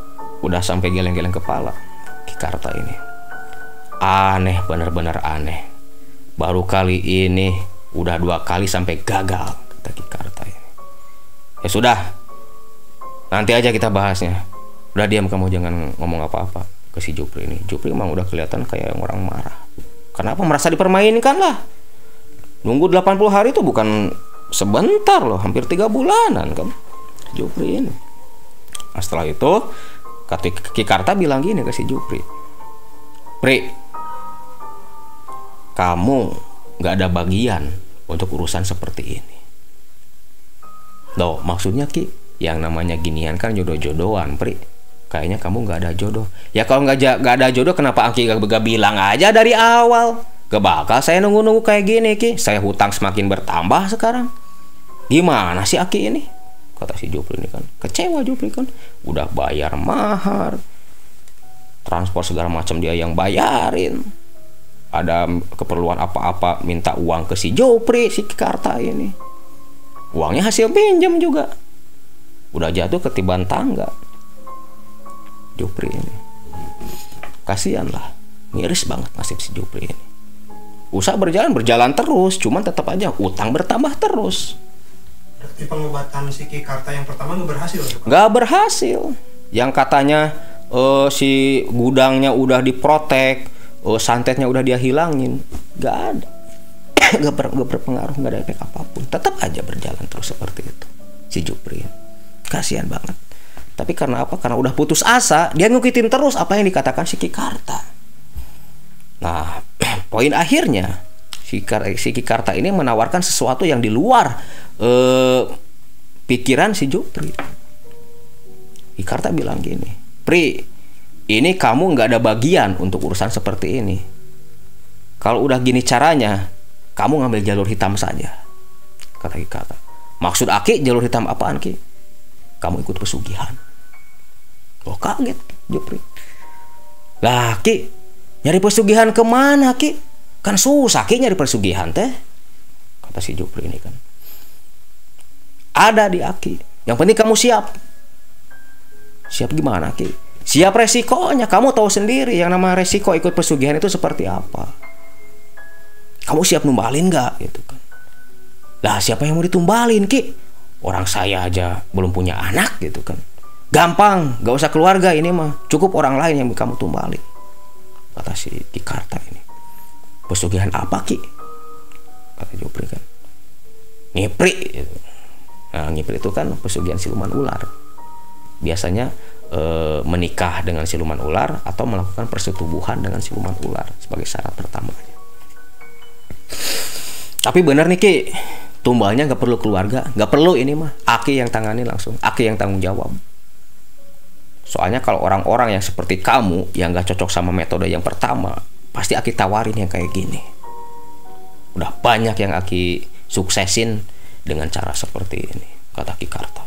udah sampai geleng-geleng kepala Ki Karta ini. Aneh bener-bener aneh. Baru kali ini udah dua kali sampai gagal kata Ki Karta ini. Ya sudah nanti aja kita bahasnya. Udah diam kamu jangan ngomong apa-apa ke si Jupri ini. Jupri emang udah kelihatan kayak orang marah. Kenapa merasa dipermainkan lah nunggu 80 hari itu bukan sebentar loh hampir tiga bulanan kan Jupri ini. Nah, setelah itu Ki Karta bilang gini ke si Jupri. Pri kamu nggak ada bagian untuk urusan seperti ini. Loh maksudnya Ki yang namanya ginian kan jodoh-jodohan Pri. Kayaknya kamu nggak ada jodoh. Ya kalau nggak ada jodoh kenapa Aki gak, gak bilang aja dari awal gak bakal saya nunggu-nunggu kayak gini Ki. Saya hutang semakin bertambah sekarang. Gimana sih Aki ini? Kata si Jupri ini kan. Kecewa Jupri kan. Udah bayar mahar. Transport segala macam dia yang bayarin. Ada keperluan apa-apa minta uang ke si Jopri si Karta ini. Uangnya hasil pinjam juga. Udah jatuh ketiban tangga. Jupri ini. Kasihan lah. Miris banget nasib si Jupri ini usaha berjalan berjalan terus. Cuman tetap aja utang bertambah terus. Berarti pengobatan si Ki Karta yang pertama nggak berhasil Kang? nggak berhasil. Yang katanya eh, si gudangnya udah diprotek eh, santetnya udah dia hilangin nggak ada. Nggak ber, nggak berpengaruh nggak ada efek apa pun. Tetap aja berjalan terus seperti itu si Jupri kasihan banget. Tapi karena apa? Karena udah putus asa dia ngikutin terus apa yang dikatakan si Kikarta nah poin akhirnya si, si Kikarta ini menawarkan sesuatu yang di luar eh, pikiran si Jupri Ikarta bilang gini, Pri, ini kamu nggak ada bagian untuk urusan seperti ini. Kalau udah gini caranya, kamu ngambil jalur hitam saja. Kata Ikarta. Maksud Aki jalur hitam apaan Ki? Kamu ikut pesugihan. Oh kaget Jupri. Lah Ki, nyari pesugihan ke mana Ki? Kan susah Ki nyari pesugihan teh. Kata si Jupri ini kan. Ada di Aki. Yang penting kamu siap. Siap gimana Ki? Siap resikonya. Kamu tahu sendiri yang nama resiko ikut pesugihan itu seperti apa. Kamu siap numbalin nggak gitu kan? Lah siapa yang mau ditumbalin Ki? Orang saya aja belum punya anak gitu kan. Gampang, gak usah keluarga ini mah. Cukup orang lain yang kamu tumbalin. Kata si Kikarta ini. Pesugihan apa Ki? Kata Jupri kan. Ngipri gitu. Nah, ngipri itu kan pesugihan siluman ular biasanya e, menikah dengan siluman ular atau melakukan persetubuhan dengan siluman ular sebagai syarat pertamanya. Tapi benar nih Ki, tumbalnya nggak perlu keluarga, nggak perlu ini mah. Aki yang tangani langsung, Aki yang tanggung jawab. Soalnya kalau orang-orang yang seperti kamu yang nggak cocok sama metode yang pertama, pasti Aki tawarin yang kayak gini. Udah banyak yang Aki suksesin dengan cara seperti ini, kata Ki Karta.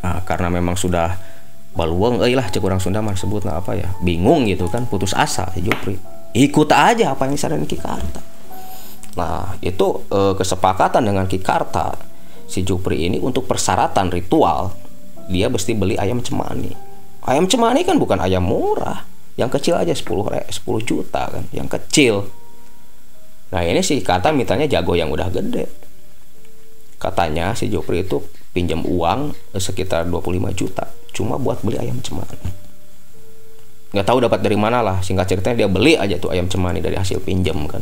Nah, karena memang sudah baluang euy lah cek orang Sunda sebut apa ya bingung gitu kan putus asa si Jupri ikut aja apa yang disaranin Ki Karta nah itu eh, kesepakatan dengan Ki Karta si Jupri ini untuk persyaratan ritual dia mesti beli ayam cemani. Ayam cemani kan bukan ayam murah. Yang kecil aja 10 re- 10 juta kan yang kecil. Nah ini si Karta mintanya jago yang udah gede. Katanya si Jopri itu pinjam uang eh, sekitar 25 juta cuma buat beli ayam cemani. Nggak tahu dapat dari mana lah singkat ceritanya dia beli aja tuh ayam cemani dari hasil pinjam kan.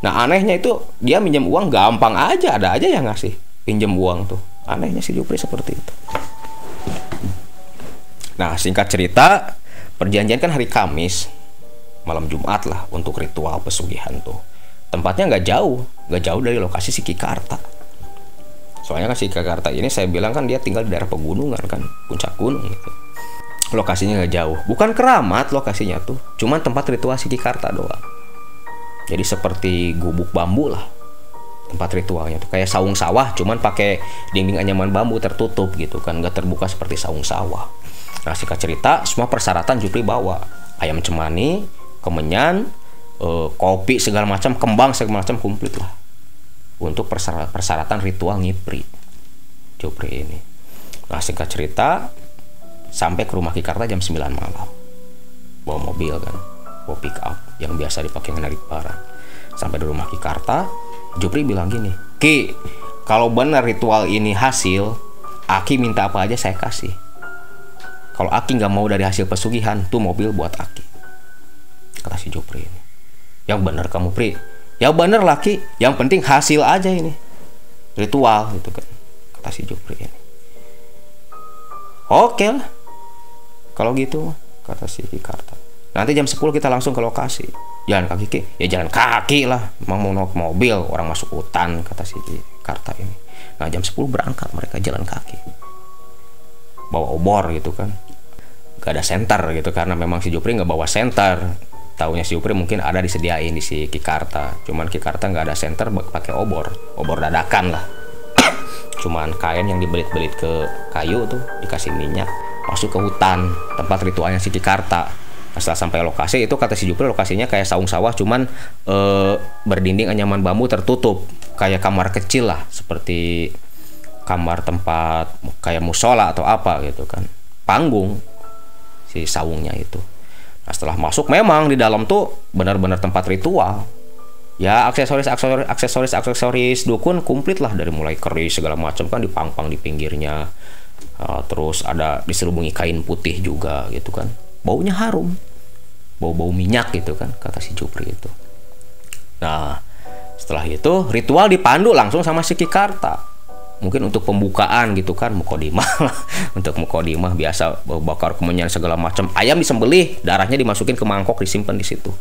Nah anehnya itu dia minjam uang gampang aja ada aja yang ngasih pinjam uang tuh. Anehnya si Jopri seperti itu nah singkat cerita perjanjian kan hari Kamis malam Jumat lah untuk ritual pesugihan tuh. Tempatnya nggak jauh nggak jauh dari lokasi si Kikarta. Soalnya kan si Jakarta ini saya bilang kan dia tinggal di daerah pegunungan kan puncak gunung gitu. Lokasinya nggak jauh. Bukan keramat lokasinya tuh cuman tempat ritual si Jakarta doang. Jadi seperti gubuk bambu lah tempat ritualnya tuh. Kayak saung sawah cuman pakai dinding anyaman bambu tertutup gitu kan nggak terbuka seperti saung sawah nah singkat cerita semua persyaratan Jupri bawa. Ayam cemani kemenyan eh, kopi segala macam kembang segala macam komplit lah. Untuk persyara- persyaratan ritual ngipri Jupri ini. Nah singkat cerita sampai ke rumah Kikarta jam 9 malam. Bawa mobil kan bawa pick up yang biasa dipakai menarik barang. Sampai di rumah Kikarta Jupri bilang gini Ki kalau benar ritual ini hasil Aki minta apa aja saya kasih kalau Aki nggak mau dari hasil pesugihan tuh mobil buat Aki. Kata si Jupri ini. Yang benar kamu Pri. Ya bener laki yang penting hasil aja ini. Ritual gitu kan. Kata si Jupri ini. Oke lah. Kalau gitu kata si Kikarta nanti jam 10 kita langsung ke lokasi. Jalan kaki Ki. ya jalan kaki lah. Emang mau naik mobil orang masuk hutan kata si Kikarta ini. Nah jam 10 berangkat mereka jalan kaki bawa obor gitu kan. Gak ada center gitu karena memang si Jupri nggak bawa center tahunya si Jupri mungkin ada disediain di si Kikarta. Cuman Kikarta nggak ada center pakai obor. Obor dadakan lah. Cuman kain yang dibelit-belit ke kayu tuh dikasih minyak masuk ke hutan tempat ritualnya si Kikarta. Nah, setelah sampai lokasi itu kata si Jupri lokasinya kayak saung sawah cuman eh, berdinding anyaman bambu tertutup. Kayak kamar kecil lah seperti kamar tempat kayak musola atau apa gitu kan panggung si saungnya itu Nah, setelah masuk memang di dalam tuh benar-benar tempat ritual. Ya aksesoris aksesoris aksesoris aksesoris dukun komplit lah dari mulai keris segala macam kan dipangpang di pinggirnya. Uh, terus ada diselubungi kain putih juga gitu kan. Baunya harum. Bau-bau minyak gitu kan kata si Jupri itu. Nah, setelah itu ritual dipandu langsung sama si Kikarta mungkin untuk pembukaan gitu kan mukodimah. Untuk mukodimah biasa bakar kemenyan segala macam. Ayam disembelih darahnya dimasukin ke mangkok disimpan di situ.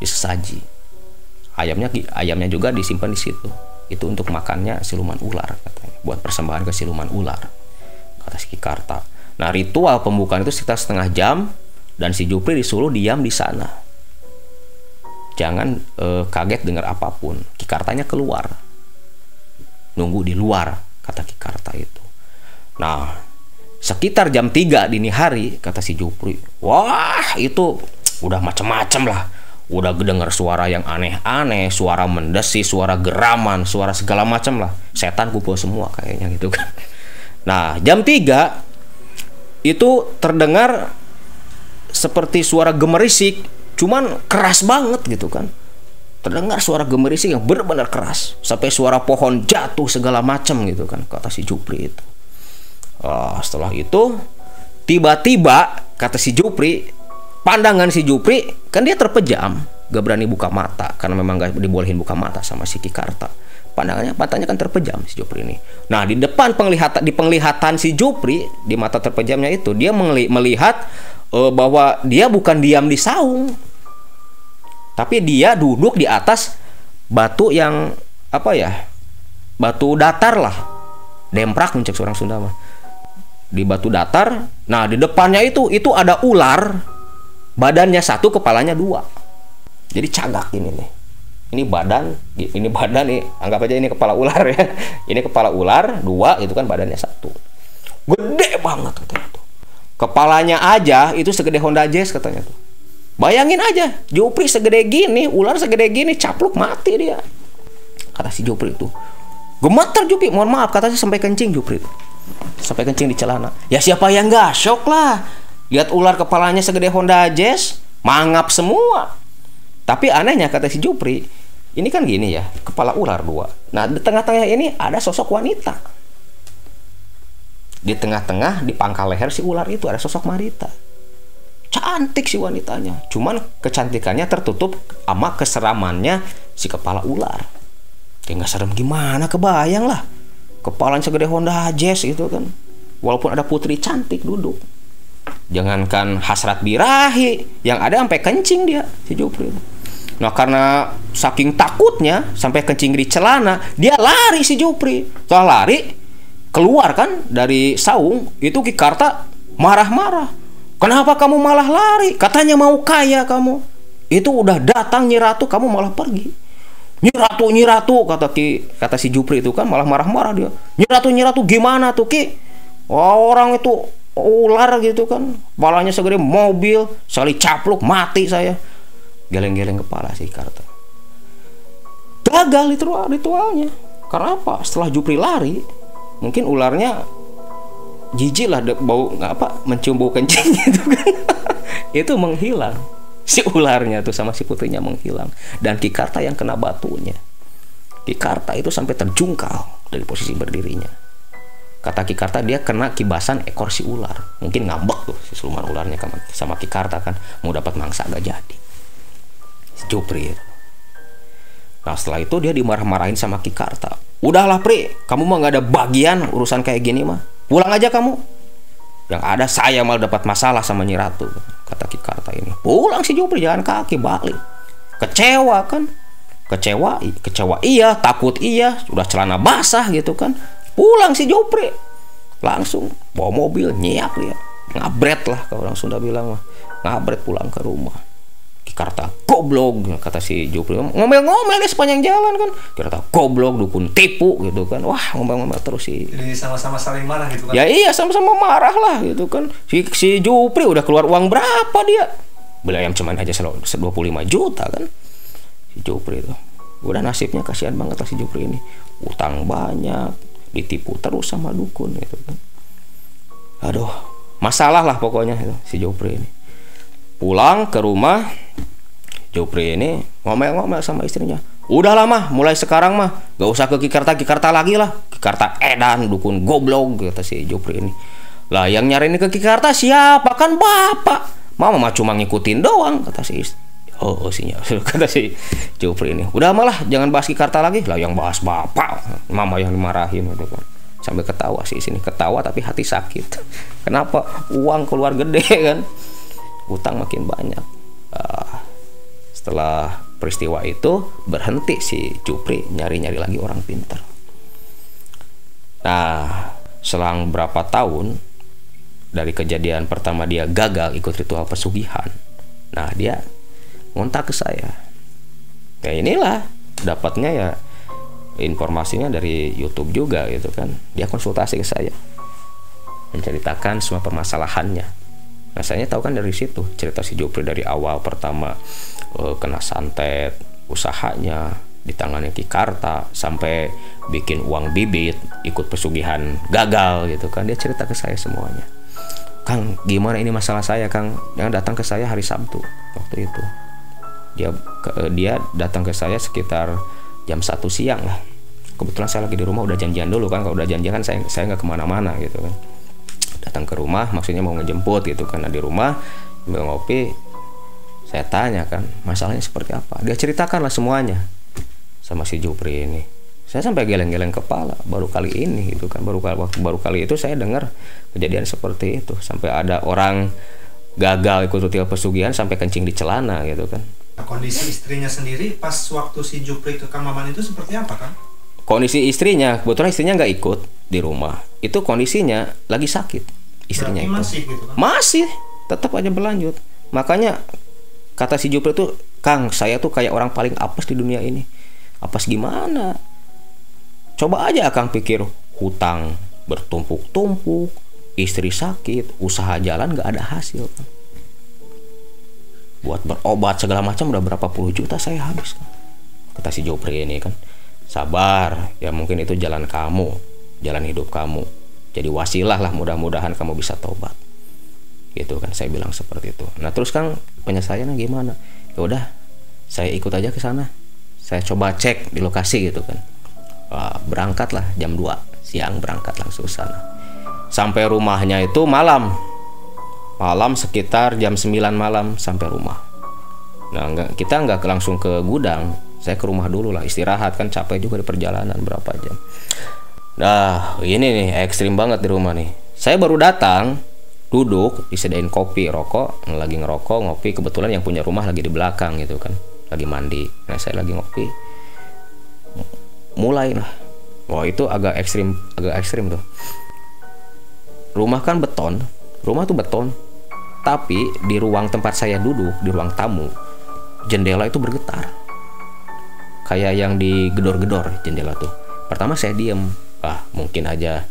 Disesaji. Ayamnya ayamnya juga disimpan di situ. Itu untuk makannya siluman ular katanya. Buat persembahan ke siluman ular kata si Kikarta nah ritual pembukaan itu sekitar setengah jam dan si Jupri disuruh diam di sana. Jangan eh, kaget dengar apa pun. Kikartanya keluar nunggu di luar kata Kikarta itu. Nah sekitar jam 3 dini hari kata si Jupri wah itu udah macem-macem lah. Udah dengar suara yang aneh-aneh suara mendesi suara geraman suara segala macam lah. Setan kumpul semua kayaknya gitu kan. Nah jam 3 itu terdengar seperti suara gemerisik cuman keras banget gitu kan terdengar suara gemerisik yang benar-benar keras sampai suara pohon jatuh segala macam gitu kan kata si Jupri itu. Uh, setelah itu tiba-tiba kata si Jupri pandangan si Jupri kan dia terpejam gak berani buka mata karena memang gak dibolehin buka mata sama si Kikarta. Pandangannya matanya kan terpejam si Jupri ini. Nah di depan penglihatan di penglihatan si Jupri di mata terpejamnya itu dia melihat uh, bahwa dia bukan diam di saung tapi dia duduk di atas batu yang apa ya batu datar lah. Demprak mencek seorang Sunda mah. Di batu datar nah di depannya itu itu ada ular. Badannya satu kepalanya dua. Jadi cagak ini nih. Ini badan ini badan nih. Anggap aja ini kepala ular ya. Ini kepala ular dua itu kan badannya satu. Gede banget katanya tuh. Kepalanya aja itu segede Honda Jazz katanya tuh Bayangin aja, Jupri segede gini, ular segede gini, capluk mati dia. Kata si Jupri itu. Gemeter Jupri, mohon maaf, katanya sampai kencing Jupri itu. Sampai kencing di celana. Ya siapa yang gak shock lah. Lihat ular kepalanya segede Honda Jazz, mangap semua. Tapi anehnya kata si Jupri, ini kan gini ya, kepala ular dua. Nah di tengah-tengah ini ada sosok wanita. Di tengah-tengah di pangkal leher si ular itu ada sosok Marita cantik si wanitanya. Cuman kecantikannya tertutup sama keseramannya si kepala ular. Kayak nggak serem gimana kebayang lah. Kepalanya segede Honda Jazz gitu kan. Walaupun ada putri cantik duduk. Jangankan hasrat birahi yang ada sampai kencing dia si Jupri. Nah karena saking takutnya sampai kencing di celana dia lari si Jupri. Setelah lari keluar kan dari saung itu Kikarta marah-marah Kenapa kamu malah lari? Katanya mau kaya kamu. Itu udah datang Nyiratu, kamu malah pergi. Nyiratu, Nyiratu, kata Ki, kata si Jupri itu kan malah marah-marah dia. Nyiratu, Nyiratu gimana tuh Ki? Oh, orang itu ular gitu kan. Balanya segede mobil, sekali capluk mati saya. Geleng-geleng kepala si Karta. Gagal itu ritualnya. Karena apa? Setelah Jupri lari, mungkin ularnya jijik lah bau apa mencium bau kencing gitu kan. Itu menghilang. Si ularnya tuh sama si putrinya menghilang. Dan Kikarta yang kena batunya. Kikarta itu sampai terjungkal dari posisi berdirinya. Kata Kikarta dia kena kibasan ekor si ular. Mungkin ngambek tuh si siluman ularnya sama Kikarta kan. Mau dapat mangsa gak jadi. Si Jupri nah setelah itu dia dimarah-marahin sama Kikarta udahlah Pri. Kamu mah nggak ada bagian urusan kayak gini mah pulang aja kamu. Yang ada saya malah dapat masalah sama Nyi Ratu kata Kikarta ini. Pulang si Jupri jalan kaki balik. Kecewa kan? Kecewa kecewa iya takut iya sudah celana basah gitu kan. Pulang si Jupri langsung bawa mobil nyiap dia. Ngabret lah kalau orang Sunda bilang mah. Ngabret pulang ke rumah Jakarta goblok kata si Jupri. Ngomel-ngomel di sepanjang jalan kan. Jakarta goblok dukun tipu gitu kan. Wah ngomel-ngomel terus si jadi sama-sama saling marah gitu kan? Ya iya sama-sama marah lah gitu kan. Si, si Jupri udah keluar uang berapa dia? Beli ayam cuman aja 25 juta kan. Si Jupri itu. Udah nasibnya kasihan banget lah si Jupri ini. Utang banyak ditipu terus sama dukun gitu kan. Aduh masalah lah pokoknya itu si Jupri ini pulang ke rumah Jupri ini ngomel-ngomel sama istrinya. Udah lama mulai sekarang mah gak usah ke Kikarta Kikarta lagi lah. Kikarta edan dukun goblok kata si Jupri ini. Lah yang nyari ini ke Kikarta siapa? Kan bapak. Mama mah cuma ngikutin doang kata si istri oh, oh kata si Jupri ini. Udah malah jangan bahas Kikarta lagi. Lah yang bahas bapak mama yang dimarahin gitu kan. Sampai ketawa sih sini ketawa tapi hati sakit. Kenapa? Uang keluar gede kan utang makin banyak uh, setelah peristiwa itu berhenti si Cupri nyari-nyari lagi orang pintar. Nah, selang berapa tahun dari kejadian pertama dia gagal ikut ritual pesugihan. Nah, dia ngontak ke saya. Ya inilah dapatnya ya informasinya dari YouTube juga gitu kan. Dia konsultasi ke saya. Menceritakan semua permasalahannya. Nah, saya tahu kan dari situ cerita si Jupri dari awal pertama uh, kena santet usahanya ditangani Ki Karta sampai bikin uang bibit ikut pesugihan gagal gitu kan. Dia cerita ke saya semuanya. Kang gimana ini masalah saya Kang? Yang datang ke saya hari Sabtu waktu itu. Dia ke, eh, dia datang ke saya sekitar jam satu siang lah. Kebetulan saya lagi di rumah udah janjian dulu kan. Kalau udah janjian kan saya saya nggak ke mana-mana gitu kan datang ke rumah maksudnya mau ngejemput gitu karena di rumah sambil ngopi saya tanya kan masalahnya seperti apa? Dia ceritakanlah semuanya sama si Jupri ini. Saya sampai geleng-geleng kepala baru kali ini gitu kan. Baru waktu baru kali itu saya dengar kejadian seperti itu. Sampai ada orang gagal ikut ritual pesugihan sampai kencing di celana gitu kan. Kondisi istrinya sendiri pas waktu si Jupri ke Maman itu seperti apa kan kondisi istrinya kebetulan istrinya nggak ikut di rumah. Itu kondisinya lagi sakit istrinya Berarti itu. masih gitu kan? Masih tetap aja berlanjut. Makanya kata si Jupri tuh Kang saya tuh kayak orang paling apes di dunia ini. Apes gimana? Coba aja Kang pikir. Hutang bertumpuk-tumpuk istri sakit usaha jalan gak ada hasil. Kan buat berobat segala macam udah berapa puluh juta saya habis kan kata si Jopri ini kan sabar ya mungkin itu jalan kamu jalan hidup kamu. Jadi wasilah lah mudah-mudahan kamu bisa tobat gitu kan saya bilang seperti itu. Nah terus kan penyelesaiannya gimana? Ya udah saya ikut aja ke sana. Saya coba cek di lokasi gitu kan. Wah, berangkat lah jam 2 siang berangkat langsung sana. Sampai rumahnya itu malam. Malam sekitar jam 9 malam sampai rumah. Nah kita nggak langsung ke gudang saya ke rumah dulu lah istirahat. Kan capek juga di perjalanan berapa jam. Nah ini nih ekstrim banget di rumah nih. Saya baru datang duduk disediain kopi rokok lagi ngerokok ngopi. Kebetulan yang punya rumah lagi di belakang gitu kan lagi mandi. Nah saya lagi ngopi. Mulai lah wah itu agak ekstrim agak ekstrim tuh. Rumah kan beton rumah tuh beton. Tapi di ruang tempat saya duduk di ruang tamu jendela itu bergetar kayak yang digedor-gedor jendela tuh. Pertama saya diem ah mungkin aja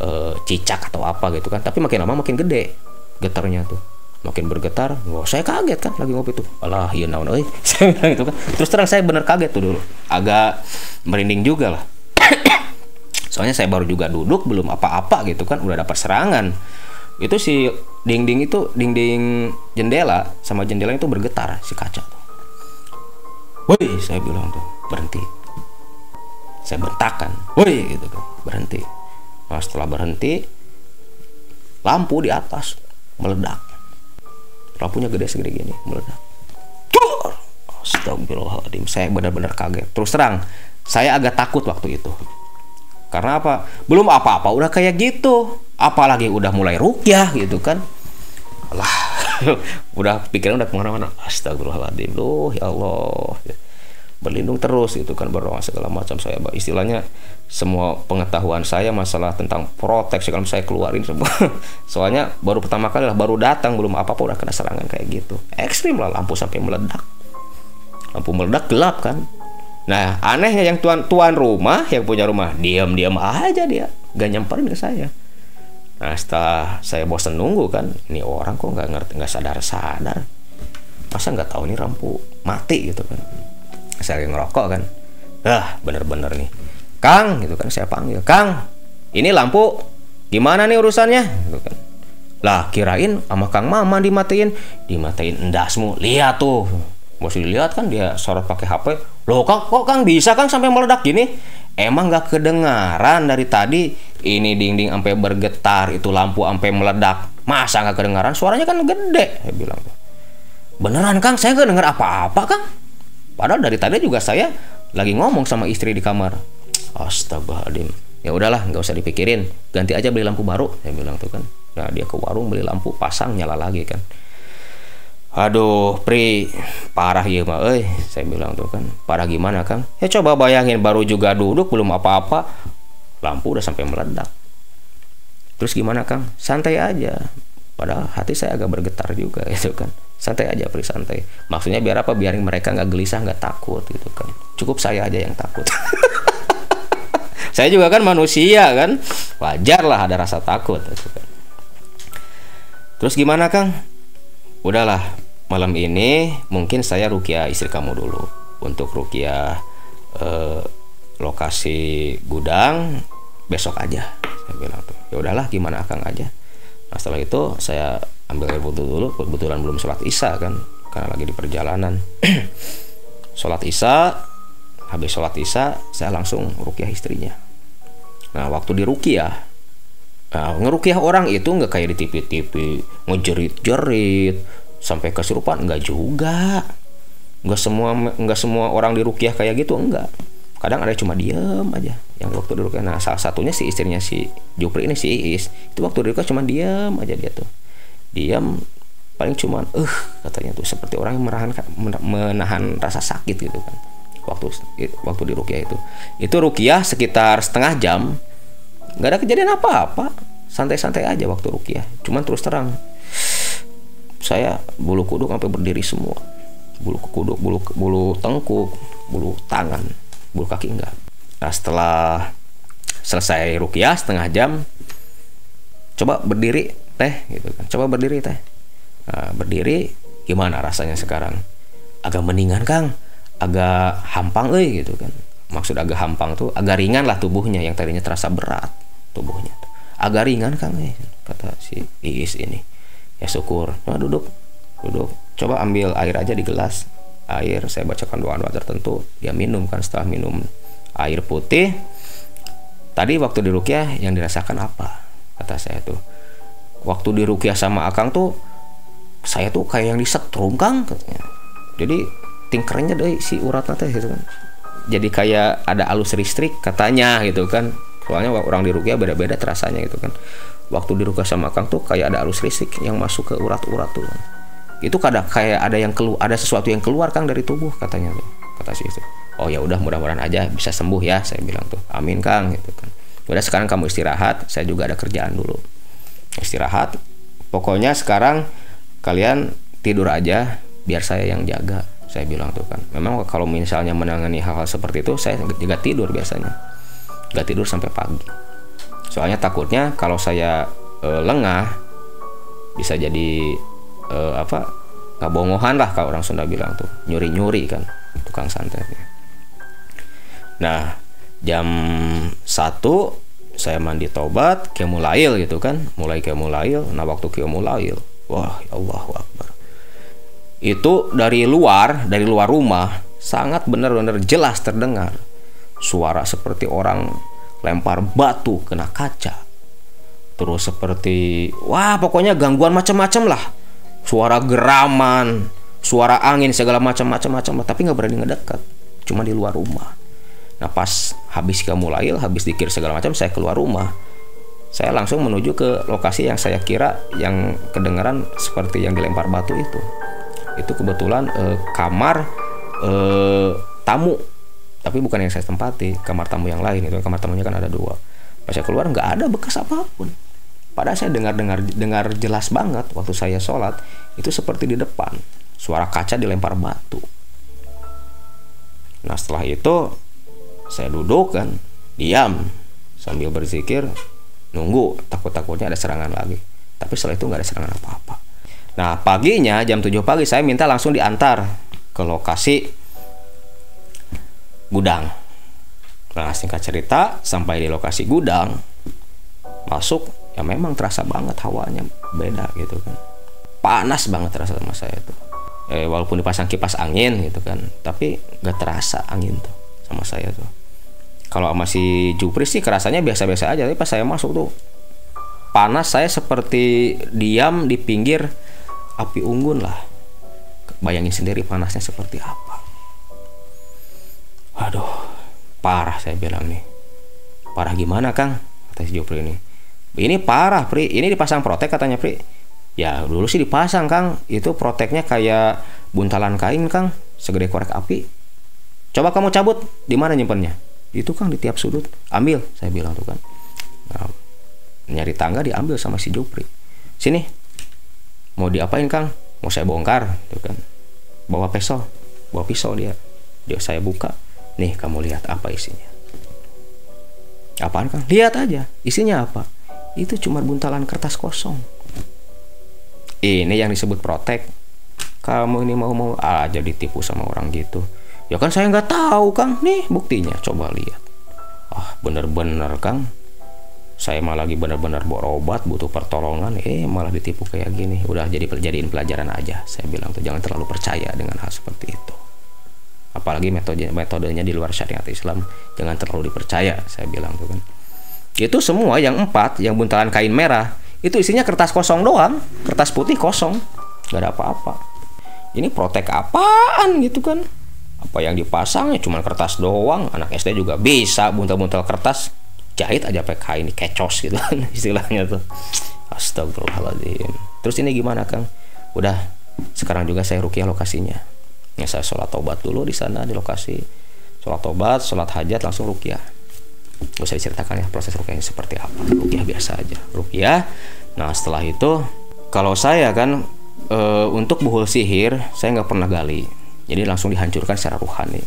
uh, cicak atau apa gitu kan. Tapi makin lama makin gede getarnya tuh. Makin bergetar wah saya kaget kan lagi ngopi tuh. Alah iya naon euy. Saya bilang gitu kan. Terus terang saya bener kaget tuh dulu. Agak merinding juga lah. Soalnya saya baru juga duduk belum apa-apa gitu kan. Udah dapat serangan. Itu si dinding itu dinding jendela sama jendela itu bergetar si kaca tuh. Woi saya bilang tuh berhenti saya bentakan woi gitu kan berhenti Nah, setelah berhenti, lampu di atas meledak. Lampunya gede segede gini, meledak. Astagfirullahaladzim, saya benar-benar kaget. Terus terang, saya agak takut waktu itu. Karena apa? Belum apa-apa, udah kayak gitu. Apalagi udah mulai rukyah gitu kan. Lah, udah pikiran udah ke mana-mana. Astagfirullahaladzim, loh ya Allah berlindung terus gitu kan berdoa segala macam. Saya istilahnya semua pengetahuan saya masalah tentang protek segala saya keluarin semua. Soalnya baru pertama kali lah baru datang belum apa apa udah kena serangan kayak gitu. Ekstrim lah lampu sampai meledak. Lampu meledak gelap kan. Nah anehnya yang tuan tuan rumah yang punya rumah diam diam aja dia gak nyamperin ke saya. Nah setelah saya bosan nunggu kan ini orang kok nggak ngerti nggak sadar sadar masa nggak tahu ini lampu mati gitu kan saya lagi ngerokok kan ah bener-bener nih Kang gitu kan saya panggil Kang ini lampu gimana nih urusannya gitu kan Lah kirain sama Kang Mama dimatiin, dimatiin endasmu. Lihat tuh. Masih dilihat kan dia sorot pakai HP. Loh kok, kok Kang bisa Kang sampai meledak gini? Emang gak kedengaran dari tadi ini dinding sampai bergetar, itu lampu sampai meledak. Masa gak kedengaran? Suaranya kan gede, saya bilang. Beneran Kang, saya gak dengar apa-apa Kang. Padahal dari tadi juga saya lagi ngomong sama istri di kamar. Astagfirullahaladzim. Ya udahlah, nggak usah dipikirin. Ganti aja beli lampu baru. Saya bilang tuh kan. Nah dia ke warung beli lampu, pasang nyala lagi kan. Aduh, Pri, parah ya mah, eh, saya bilang tuh kan, parah gimana kan? Ya coba bayangin baru juga duduk belum apa-apa, lampu udah sampai meledak. Terus gimana Kang? Santai aja. Padahal hati saya agak bergetar juga gitu kan. Santai aja, Pri, santai. Maksudnya biar apa? Biar mereka nggak gelisah, nggak takut gitu kan. Cukup saya aja yang takut. saya juga kan manusia kan, wajar lah ada rasa takut. Gitu kan. Terus gimana Kang? Udahlah, malam ini mungkin saya rukia istri kamu dulu untuk rukia eh, lokasi gudang besok aja saya bilang tuh ya udahlah gimana akang aja nah setelah itu saya ambil air wudhu dulu kebetulan belum sholat isya kan karena lagi di perjalanan. Sholat isya habis sholat isya saya langsung rukiah istrinya. Nah waktu di rukiah nah, ngerukiah orang itu nggak kayak di TV-TV ngejerit-jerit sampai kesurupan enggak juga. Enggak semua enggak semua orang di rukiah kayak gitu enggak kadang ada cuma diem aja yang waktu di rukiah nah salah satunya si istrinya si Jupri ini si Iis. Itu waktu di rukiah cuma diem aja dia tuh diem paling cuma eh uh, katanya tuh seperti orang yang menahan menahan rasa sakit gitu kan. Waktu waktu di rukiah itu. Itu rukiah sekitar setengah jam nggak ada kejadian apa-apa. Santai-santai aja waktu rukiah. Cuman terus terang saya bulu kuduk sampai berdiri semua. Bulu kuduk bulu bulu tengkuk bulu tangan bulu kaki enggak nah setelah selesai rukiah setengah jam coba berdiri teh gitu kan. Coba berdiri teh. Nah, berdiri gimana rasanya sekarang? Agak mendingan kang. Agak hampang eh gitu kan. Maksud agak hampang tuh agak ringan lah tubuhnya. Yang tadinya terasa berat tubuhnya agak ringan kang eh kata si Iis ini. Ya syukur. Nah duduk duduk. Coba ambil air aja di gelas. Air saya bacakan doa-doa tertentu. Dia minum kan setelah minum air putih. Tadi waktu di rukyah yang dirasakan apa? Kata saya tuh. Waktu di rukyah sama akang tuh saya tuh kayak yang disetrum kang katanya. Jadi tingkernya dari si urat teh gitu kan. Jadi kayak ada alus listrik katanya gitu kan. Soalnya orang di rukyah beda-beda terasanya gitu kan. Waktu diruka sama Kang tuh kayak ada arus listrik yang masuk ke urat-urat tuh. Itu kadang kayak ada yang keluar ada sesuatu yang keluar Kang dari tubuh katanya tuh. Kata si itu oh ya udah mudah-mudahan aja bisa sembuh ya saya bilang tuh. Amin Kang gitu kan. Udah sekarang kamu istirahat saya juga ada kerjaan dulu. Istirahat pokoknya sekarang kalian tidur aja biar saya yang jaga saya bilang tuh kan. Memang kalau misalnya menangani hal-hal seperti itu saya juga tidur biasanya. Nggak tidur sampai pagi. Soalnya takutnya kalau saya e, lengah bisa jadi e, apa kabongohan lah kalau orang Sunda bilang tuh. Nyuri nyuri kan tukang santetnya nah jam satu saya mandi tobat kemulail gitu kan. Mulai kemulail nah waktu kemulail wah ya Allah Akbar. Itu dari luar dari luar rumah sangat benar-benar jelas terdengar suara seperti orang lempar batu kena kaca. Terus seperti wah pokoknya gangguan macam-macam lah. Suara geraman suara angin segala macam-macam macam tapi nggak berani ngedekat. Cuma di luar rumah nah pas habis kamu lahir habis dikir segala macam saya keluar rumah. Saya langsung menuju ke lokasi yang saya kira yang kedengaran seperti yang dilempar batu itu. Itu kebetulan eh, kamar eh, tamu. Tapi bukan yang saya tempati kamar tamu yang lain itu. Kamar tamunya kan ada dua. Pas saya keluar nggak ada bekas apa pun. Padahal saya dengar dengar dengar jelas banget waktu saya sholat itu seperti di depan. Suara kaca dilempar batu. Nah setelah itu saya duduk kan diam sambil berzikir nunggu takut-takutnya ada serangan lagi. Tapi setelah itu nggak ada serangan apa-apa. Nah paginya jam 7 pagi saya minta langsung diantar ke lokasi gudang. Nah, singkat cerita, sampai di lokasi gudang, masuk ya memang terasa banget hawanya beda gitu kan. Panas banget terasa sama saya tuh. Eh, walaupun dipasang kipas angin gitu kan tapi nggak terasa angin tuh sama saya tuh kalau masih Jupri sih kerasanya biasa-biasa aja tapi pas saya masuk tuh panas saya seperti diam di pinggir api unggun lah bayangin sendiri panasnya seperti apa Waduh, parah saya bilang nih. Parah gimana Kang? Kata si Jupri ini. Ini parah Pri, ini dipasang protek katanya Pri. Ya dulu sih dipasang Kang, itu proteknya kayak buntalan kain Kang, segede korek api. Coba kamu cabut, di mana nyimpennya? Itu Kang di tiap sudut. Ambil, saya bilang tuh kan. Nah, nyari tangga diambil sama si Jupri. Sini, mau diapain Kang? Mau saya bongkar, tuh kan. Bawa pisau, bawa pisau dia. Dia saya buka, Nih kamu lihat apa isinya. Apaan kan? Lihat aja. Isinya apa? Itu cuma buntalan kertas kosong. Ini yang disebut protek. Kamu ini mau-mau aja ditipu sama orang gitu. Ya kan saya nggak tahu Kang. Nih buktinya. Coba lihat. Ah bener-bener Kang. Saya malah lagi bener-bener berobat butuh pertolongan. Eh malah ditipu kayak gini. Udah jadi jadiin pelajaran aja. Saya bilang tuh jangan terlalu percaya dengan hal seperti itu apalagi metode metodenya di luar syariat Islam jangan terlalu dipercaya saya bilang tuh kan itu semua yang empat yang buntalan kain merah itu isinya kertas kosong doang kertas putih kosong nggak ada apa-apa ini protek apaan gitu kan apa yang dipasangnya cuma kertas doang. Anak SD juga bisa buntal-buntal kertas jahit aja pakai kain kecos gitu kan istilahnya tuh. Astagfirullahaladzim. Terus ini gimana kang? Udah sekarang juga saya rukiah lokasinya. Ya saya sholat tobat dulu di sana di lokasi. Sholat tobat sholat hajat langsung rukiah. Gak usah diceritakan ya proses rukiahnya seperti apa. Rukiah biasa aja. Rukiah nah setelah itu kalau saya kan e, untuk buhul sihir saya nggak pernah gali jadi langsung dihancurkan secara ruhani.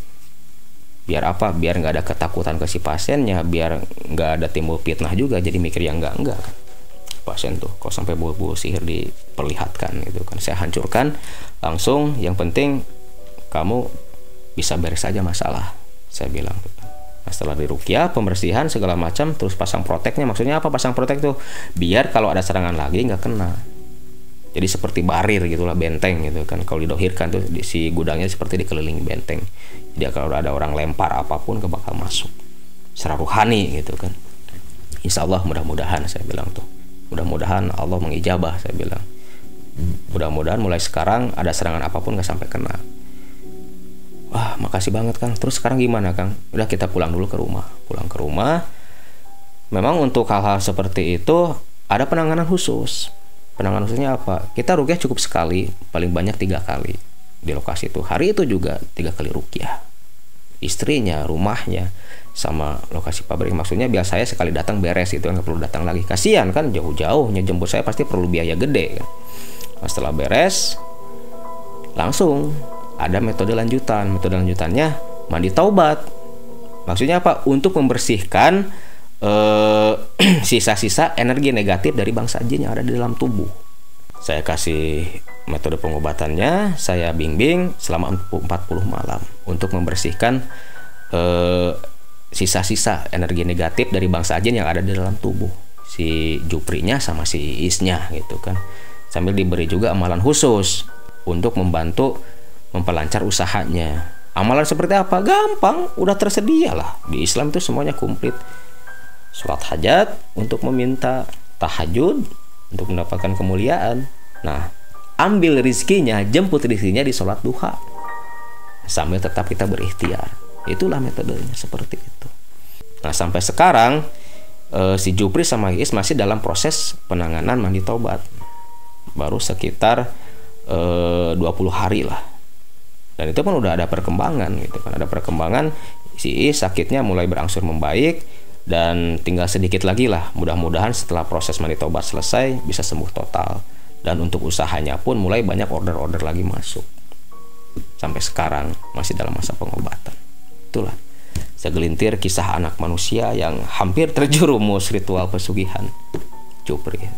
Biar apa? Biar nggak ada ketakutan ke si pasiennya biar nggak ada timbul fitnah juga jadi mikir yang enggak enggak kan. Pasien tuh kalau sampai buhul-buhul sihir diperlihatkan gitu kan. Saya hancurkan langsung yang penting kamu bisa beres saja masalah saya bilang nah, setelah dirukyah pembersihan segala macam terus pasang proteknya. Maksudnya apa pasang protek tuh? Biar kalau ada serangan lagi nggak kena jadi seperti barir gitulah benteng gitu kan. Kalau didohirkan tuh si gudangnya seperti dikelilingi benteng. Jadi kalau ada orang lempar apa pun ke bakal masuk. Secara ruhani gitu kan. Insya Allah mudah-mudahan saya bilang tuh. Mudah-mudahan Allah mengijabah saya bilang. Mudah-mudahan mulai sekarang ada serangan apa pun nggak sampai kena. Wah makasih banget kang. Terus sekarang gimana kang? Udah kita pulang dulu ke rumah. Pulang ke rumah memang untuk hal-hal seperti itu ada penanganan khusus penanganan khususnya apa kita rukyah cukup sekali paling banyak tiga kali di lokasi itu hari itu juga tiga kali rukyah istrinya rumahnya sama lokasi pabrik maksudnya biar saya sekali datang beres itu nggak perlu datang lagi kasihan kan jauh-jauhnya jemput saya pasti perlu biaya gede kan nah, setelah beres langsung ada metode lanjutan. Metode lanjutannya mandi taubat. Maksudnya apa? Untuk membersihkan eh, sisa-sisa energi negatif dari bangsa jin yang ada di dalam tubuh. Saya kasih metode pengobatannya, saya bimbing selama 40 malam untuk membersihkan eh, sisa-sisa energi negatif dari bangsa jin yang ada di dalam tubuh si Juprinya sama si Isnya gitu kan. Sambil diberi juga amalan khusus untuk membantu memperlancar usahanya. Amalan seperti apa? Gampang, udah tersedia lah. Di Islam itu semuanya komplit. Sholat hajat untuk meminta tahajud untuk mendapatkan kemuliaan. Nah, ambil rizkinya, jemput rizkinya di sholat duha. Sambil tetap kita berikhtiar. Itulah metodenya seperti itu. Nah, sampai sekarang eh, si Jupri sama Is masih dalam proses penanganan mandi tobat. Baru sekitar eh, 20 hari lah dan itu pun udah ada perkembangan gitu kan ada perkembangan si I sakitnya mulai berangsur membaik dan tinggal sedikit lagi lah mudah-mudahan setelah proses mandi tobat selesai bisa sembuh total. Dan untuk usahanya pun mulai banyak order-order lagi masuk. Sampai sekarang masih dalam masa pengobatan. Itulah segelintir kisah anak manusia yang hampir terjerumus ritual pesugihan. Cupri